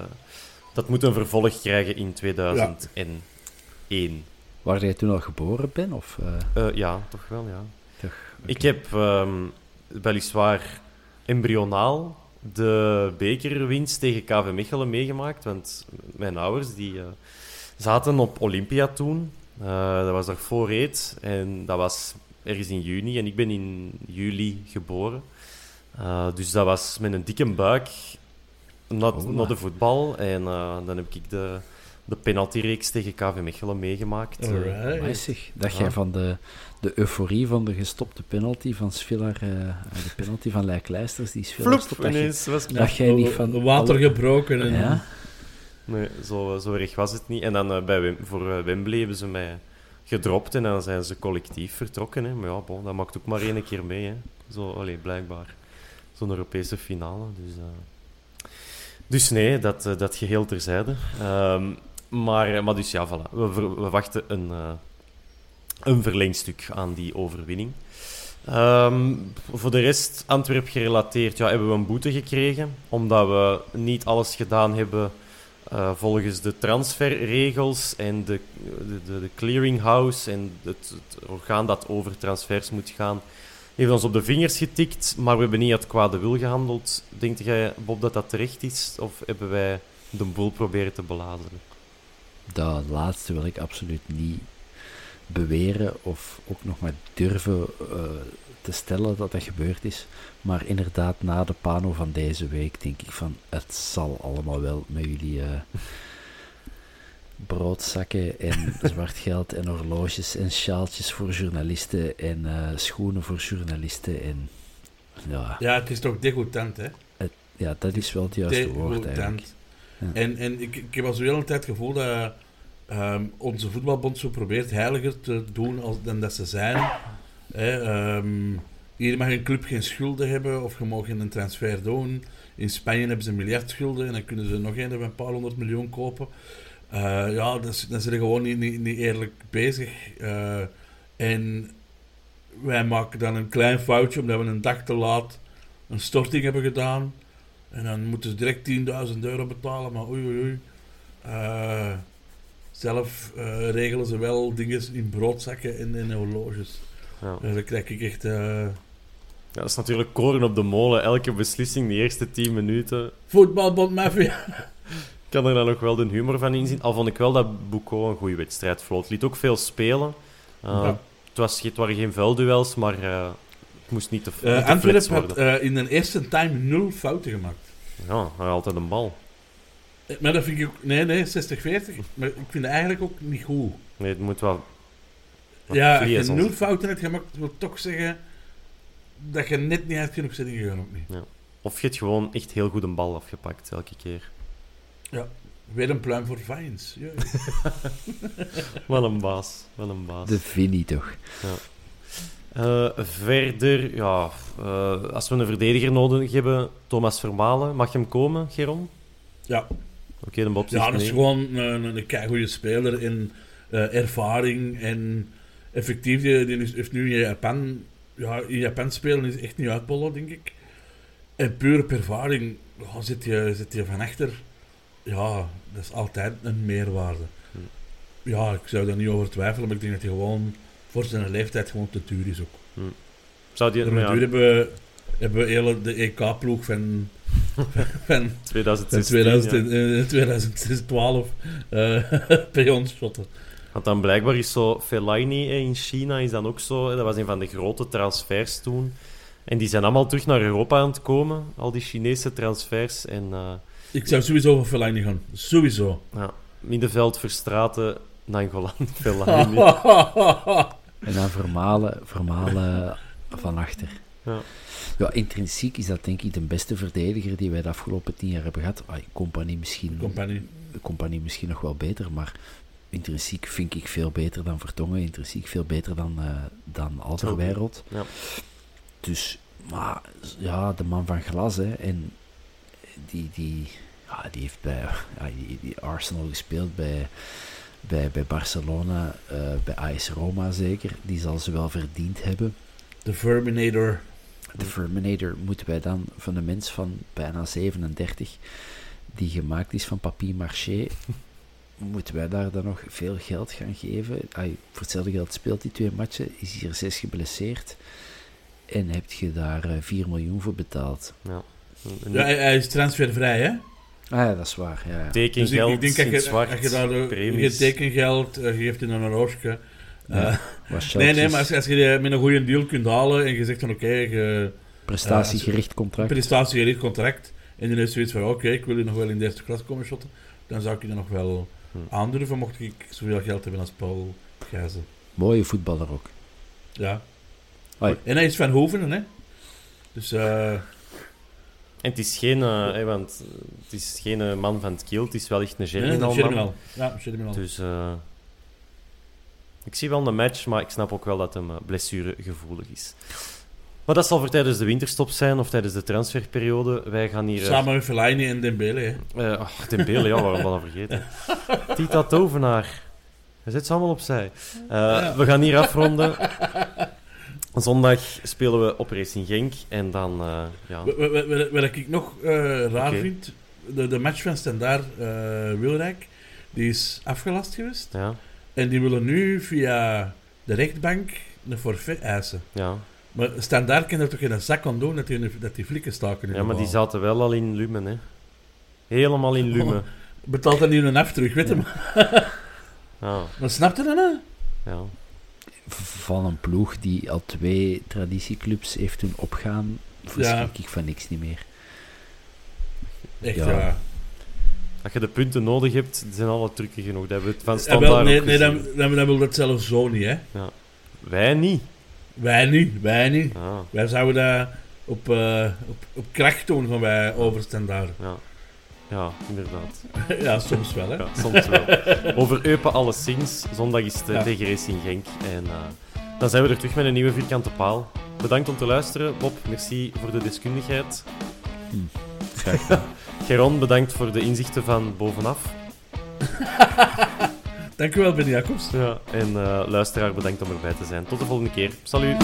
dat moet een vervolg krijgen in 2001. Waar jij toen al geboren bent? Of, eh, Eh, ja, toch wel, ja. toch, Ik heb ehm, weliswaar embryonaal de bekerwinst tegen KV Mechelen meegemaakt, want mijn ouders die, eh, zaten op Olympia toen. Eh, dat was daarvoor reed en dat was ergens in juni en ik ben in juli geboren. Eh, dus dat was met een dikke buik naar, Oh, naar de voetbal en dan heb ik de, de penaltyreeks tegen KV Mechelen meegemaakt. Eh, Alright. Zeg, dat Ja. jij van de, de euforie van de gestopte penalty van Svillar, eh, de penalty van Lijklijsters, die Svillar Vloep, stopt, dat, je, was dat jij niet van... De water alle- gebroken. En, Ja, Nee, zo, zo erg was het niet. En dan eh, bij Wem- voor eh, Wembley hebben ze mij gedropt en dan zijn ze collectief vertrokken. Hè. Maar ja, bon, dat maakt ook maar één keer mee. Hè. Zo, allee, blijkbaar. Zo'n Europese finale. Dus, eh. dus nee, dat, eh, dat geheel terzijde. Ehm, maar, maar dus ja, voilà. We, wachten een, eh, een verlengstuk aan die overwinning. Ehm, voor de rest, Antwerp gerelateerd, ja, hebben we een boete gekregen. Omdat we niet alles gedaan hebben eh, volgens de transferregels en de, de, de, clearinghouse en het, orgaan dat over transfers moet gaan, heeft ons op de vingers getikt, maar we hebben niet uit kwade wil gehandeld. Denkt jij, Bob, dat dat terecht is? Of hebben wij de boel proberen te belazeren? Dat laatste wil ik absoluut niet beweren of ook nog maar durven eh, te stellen dat dat gebeurd is. Maar inderdaad, na de pano van deze week denk ik van, het zal allemaal wel met jullie eh, broodzakken en zwart geld en horloges en sjaaltjes voor journalisten en eh, schoenen voor journalisten en ja, Ja, het is toch degoutant, hè? ja, dat is wel het juiste woord eigenlijk. En, en ik, ik heb al zo heel een tijd het gevoel dat ehm, onze voetbalbond zo probeert heiliger te doen als, dan dat ze zijn. Ehm, hier mag een club geen schulden hebben of je mag een transfer doen. In Spanje hebben ze een miljard schulden en dan kunnen ze nog een een paar honderd miljoen kopen. Eh, ja, dan, zijn ze gewoon niet, niet, niet eerlijk bezig. Eh, en wij maken dan een klein foutje omdat we een dag te laat een storting hebben gedaan. En dan moeten ze direct 10.000 euro betalen, maar oei oei oei. Eh, zelf eh, regelen ze wel dingen in broodzakken en in horloges. Ja. Eh, dan krijg ik echt... eh, Ja, dat is natuurlijk koren op de molen. Elke beslissing, de eerste 10 minuten, voetbalbond mafia. kan er dan nog wel de humor van inzien. Al vond ik wel dat Boucault een goede wedstrijd floot. Liet ook veel spelen. Ja. het, was, het waren geen vuilduels, maar het moest niet te, Uh, niet te Antwerpen flits had uh, in de eerste time nul fouten gemaakt. Ja, hij had altijd een bal. Eh, Maar dat vind ik ook... Nee, nee, 60-40. Maar ik vind het eigenlijk ook niet goed. Nee, het moet wel... wat Ja, als je nul fouten hebt gemaakt, wil toch zeggen dat je net niet uit genoeg zit ingegaan, ook niet. Of je hebt gewoon echt heel goed een bal afgepakt, elke keer. Weer een pluim voor Vines. Wel een baas. Wel een baas. De Vinnie toch. Eh, verder, ja, eh, als we een verdediger nodig hebben, Thomas Vermalen, mag hem komen, Geron? Ja. Oké, de Bob zegt Ja, dat is gewoon een, een, een goede speler in eh, ervaring en effectief, die, die is- heeft nu in Japan, ja, in Japan spelen is echt niet uitbollen, denk ik. En puur op ervaring ja, zit, je, zit je van achter, ja, dat is altijd een meerwaarde. Hm. Ja, ik zou daar niet over twijfelen, maar ik denk dat hij gewoon voor zijn leeftijd gewoon te duur is ook. Zou die, Door ja, duur hebben, hebben we hele de EK-ploeg van, van 2016, in 2000, ja. eh, 2012 eh bij ons shotten. Want dan blijkbaar is zo Fellaini eh, in China is dan ook zo. Dat was een van de grote transfers toen. En die zijn allemaal terug naar Europa aan het komen, al die Chinese transfers. En Ik zou sowieso voor Fellaini gaan. Sowieso. ja, middenveld Verstraten, Nangolan, Fellaini. En dan vermalen, vermalen van achter. Ja. Ja, intrinsiek is dat denk ik de beste verdediger die wij de afgelopen tien jaar hebben gehad. Ah, compagnie misschien, Compagnie. compagnie misschien nog wel beter, maar intrinsiek vind ik veel beter dan Vertongen. Intrinsiek veel beter dan, eh dan. Ja. Dus, maar ja, de man van glas, hè. En die, die, ja, die heeft bij ja, die, die Arsenal gespeeld, bij, bij, bij Barcelona, eh, bij AS Roma zeker. Die zal ze wel verdiend hebben. De Terminator. De Terminator moeten wij dan van een mens van bijna 37, die gemaakt is van papier-maché, moeten wij daar dan nog veel geld gaan geven? Ai, voor hetzelfde geld speelt die twee matchen, is hier zes geblesseerd en heb je daar eh, 4 miljoen voor betaald. Ja. Ja, hij, hij is transfervrij, hè? Ah ja, dat is waar. Ja, ja. tekengeld Dus ik, ik denk dat je, zwart, je daar eh, premies. je tekengeld eh, geeft in een horloge. eh, nee, nee, maar als, als je met een goede deal kunt halen en je zegt van oké, je prestatiegericht contract. prestatiegericht contract en dan is zoiets van oké, ik wil je nog wel in de eerste klas komen shotten, dan zou ik je nog wel Hm. aandurven mocht ik zoveel geld hebben als Paul Gijzen. Mooie voetballer ook. Ja. Hoi. En hij is van Hovenen, hè? Dus eh, En het is geen, eh, want het is geen eh, man van het kiel, het is wel echt een nee, Germinal. Germinal. Ja, Germinal. Dus eh, ik zie wel een match, maar ik snap ook wel dat hem blessuregevoelig is. Maar dat zal voor tijdens de winterstop zijn of tijdens de transferperiode. Wij gaan hier... Samen met Fellaini en Dembele, hè? ach, Dembele, ja, waarom wel vergeten. Tita Tovenaar. Hij zit ze allemaal opzij. Eh, We gaan hier afronden. Zondag spelen we op Racing Genk. En dan, eh, ja... Wat- wat- wat- Wat ik nog eh, raar vind, de, de match van Standaard eh Wilrijk, die is afgelast geweest. Ja, En die willen nu via de rechtbank een forfait eisen. ja. Maar Standaard kan er toch geen zak aan doen dat die, dat die flikken staken ja maar die zaten wel al in Lumen, hè. Helemaal in Lumen. Betaalt dan niet een af terug, weet je. Maar, Ja, maar snap je dat, hè? ja. Van een ploeg die al twee traditieclubs heeft doen opgaan, verschrik ik van niks niet meer. Echt, Ja. ja. Als je de punten nodig hebt, zijn alle trucken genoeg. Dat hebben we het van Ja, standaard wel, nee, nee dan, dan, dan wil dat zelfs zo niet, hè. Wij niet. Wij niet, wij niet. Ja, Wij zouden dat op, eh, op, op kracht doen van wij over Standaard. ja. Ja, inderdaad. ja, soms wel, hè. Ja, soms wel. Over Eupen alleszins. Zondag is het Ja. tegen Racing Genk. En eh, dan zijn we er terug met een nieuwe vierkante paal. Bedankt om te luisteren. Bob, merci voor de deskundigheid. Gedaan. Geron, bedankt voor de inzichten van bovenaf. Dank u wel, Ben Jacobs. Ja, en eh, luisteraar, bedankt om erbij te zijn. Tot de volgende keer. Salut.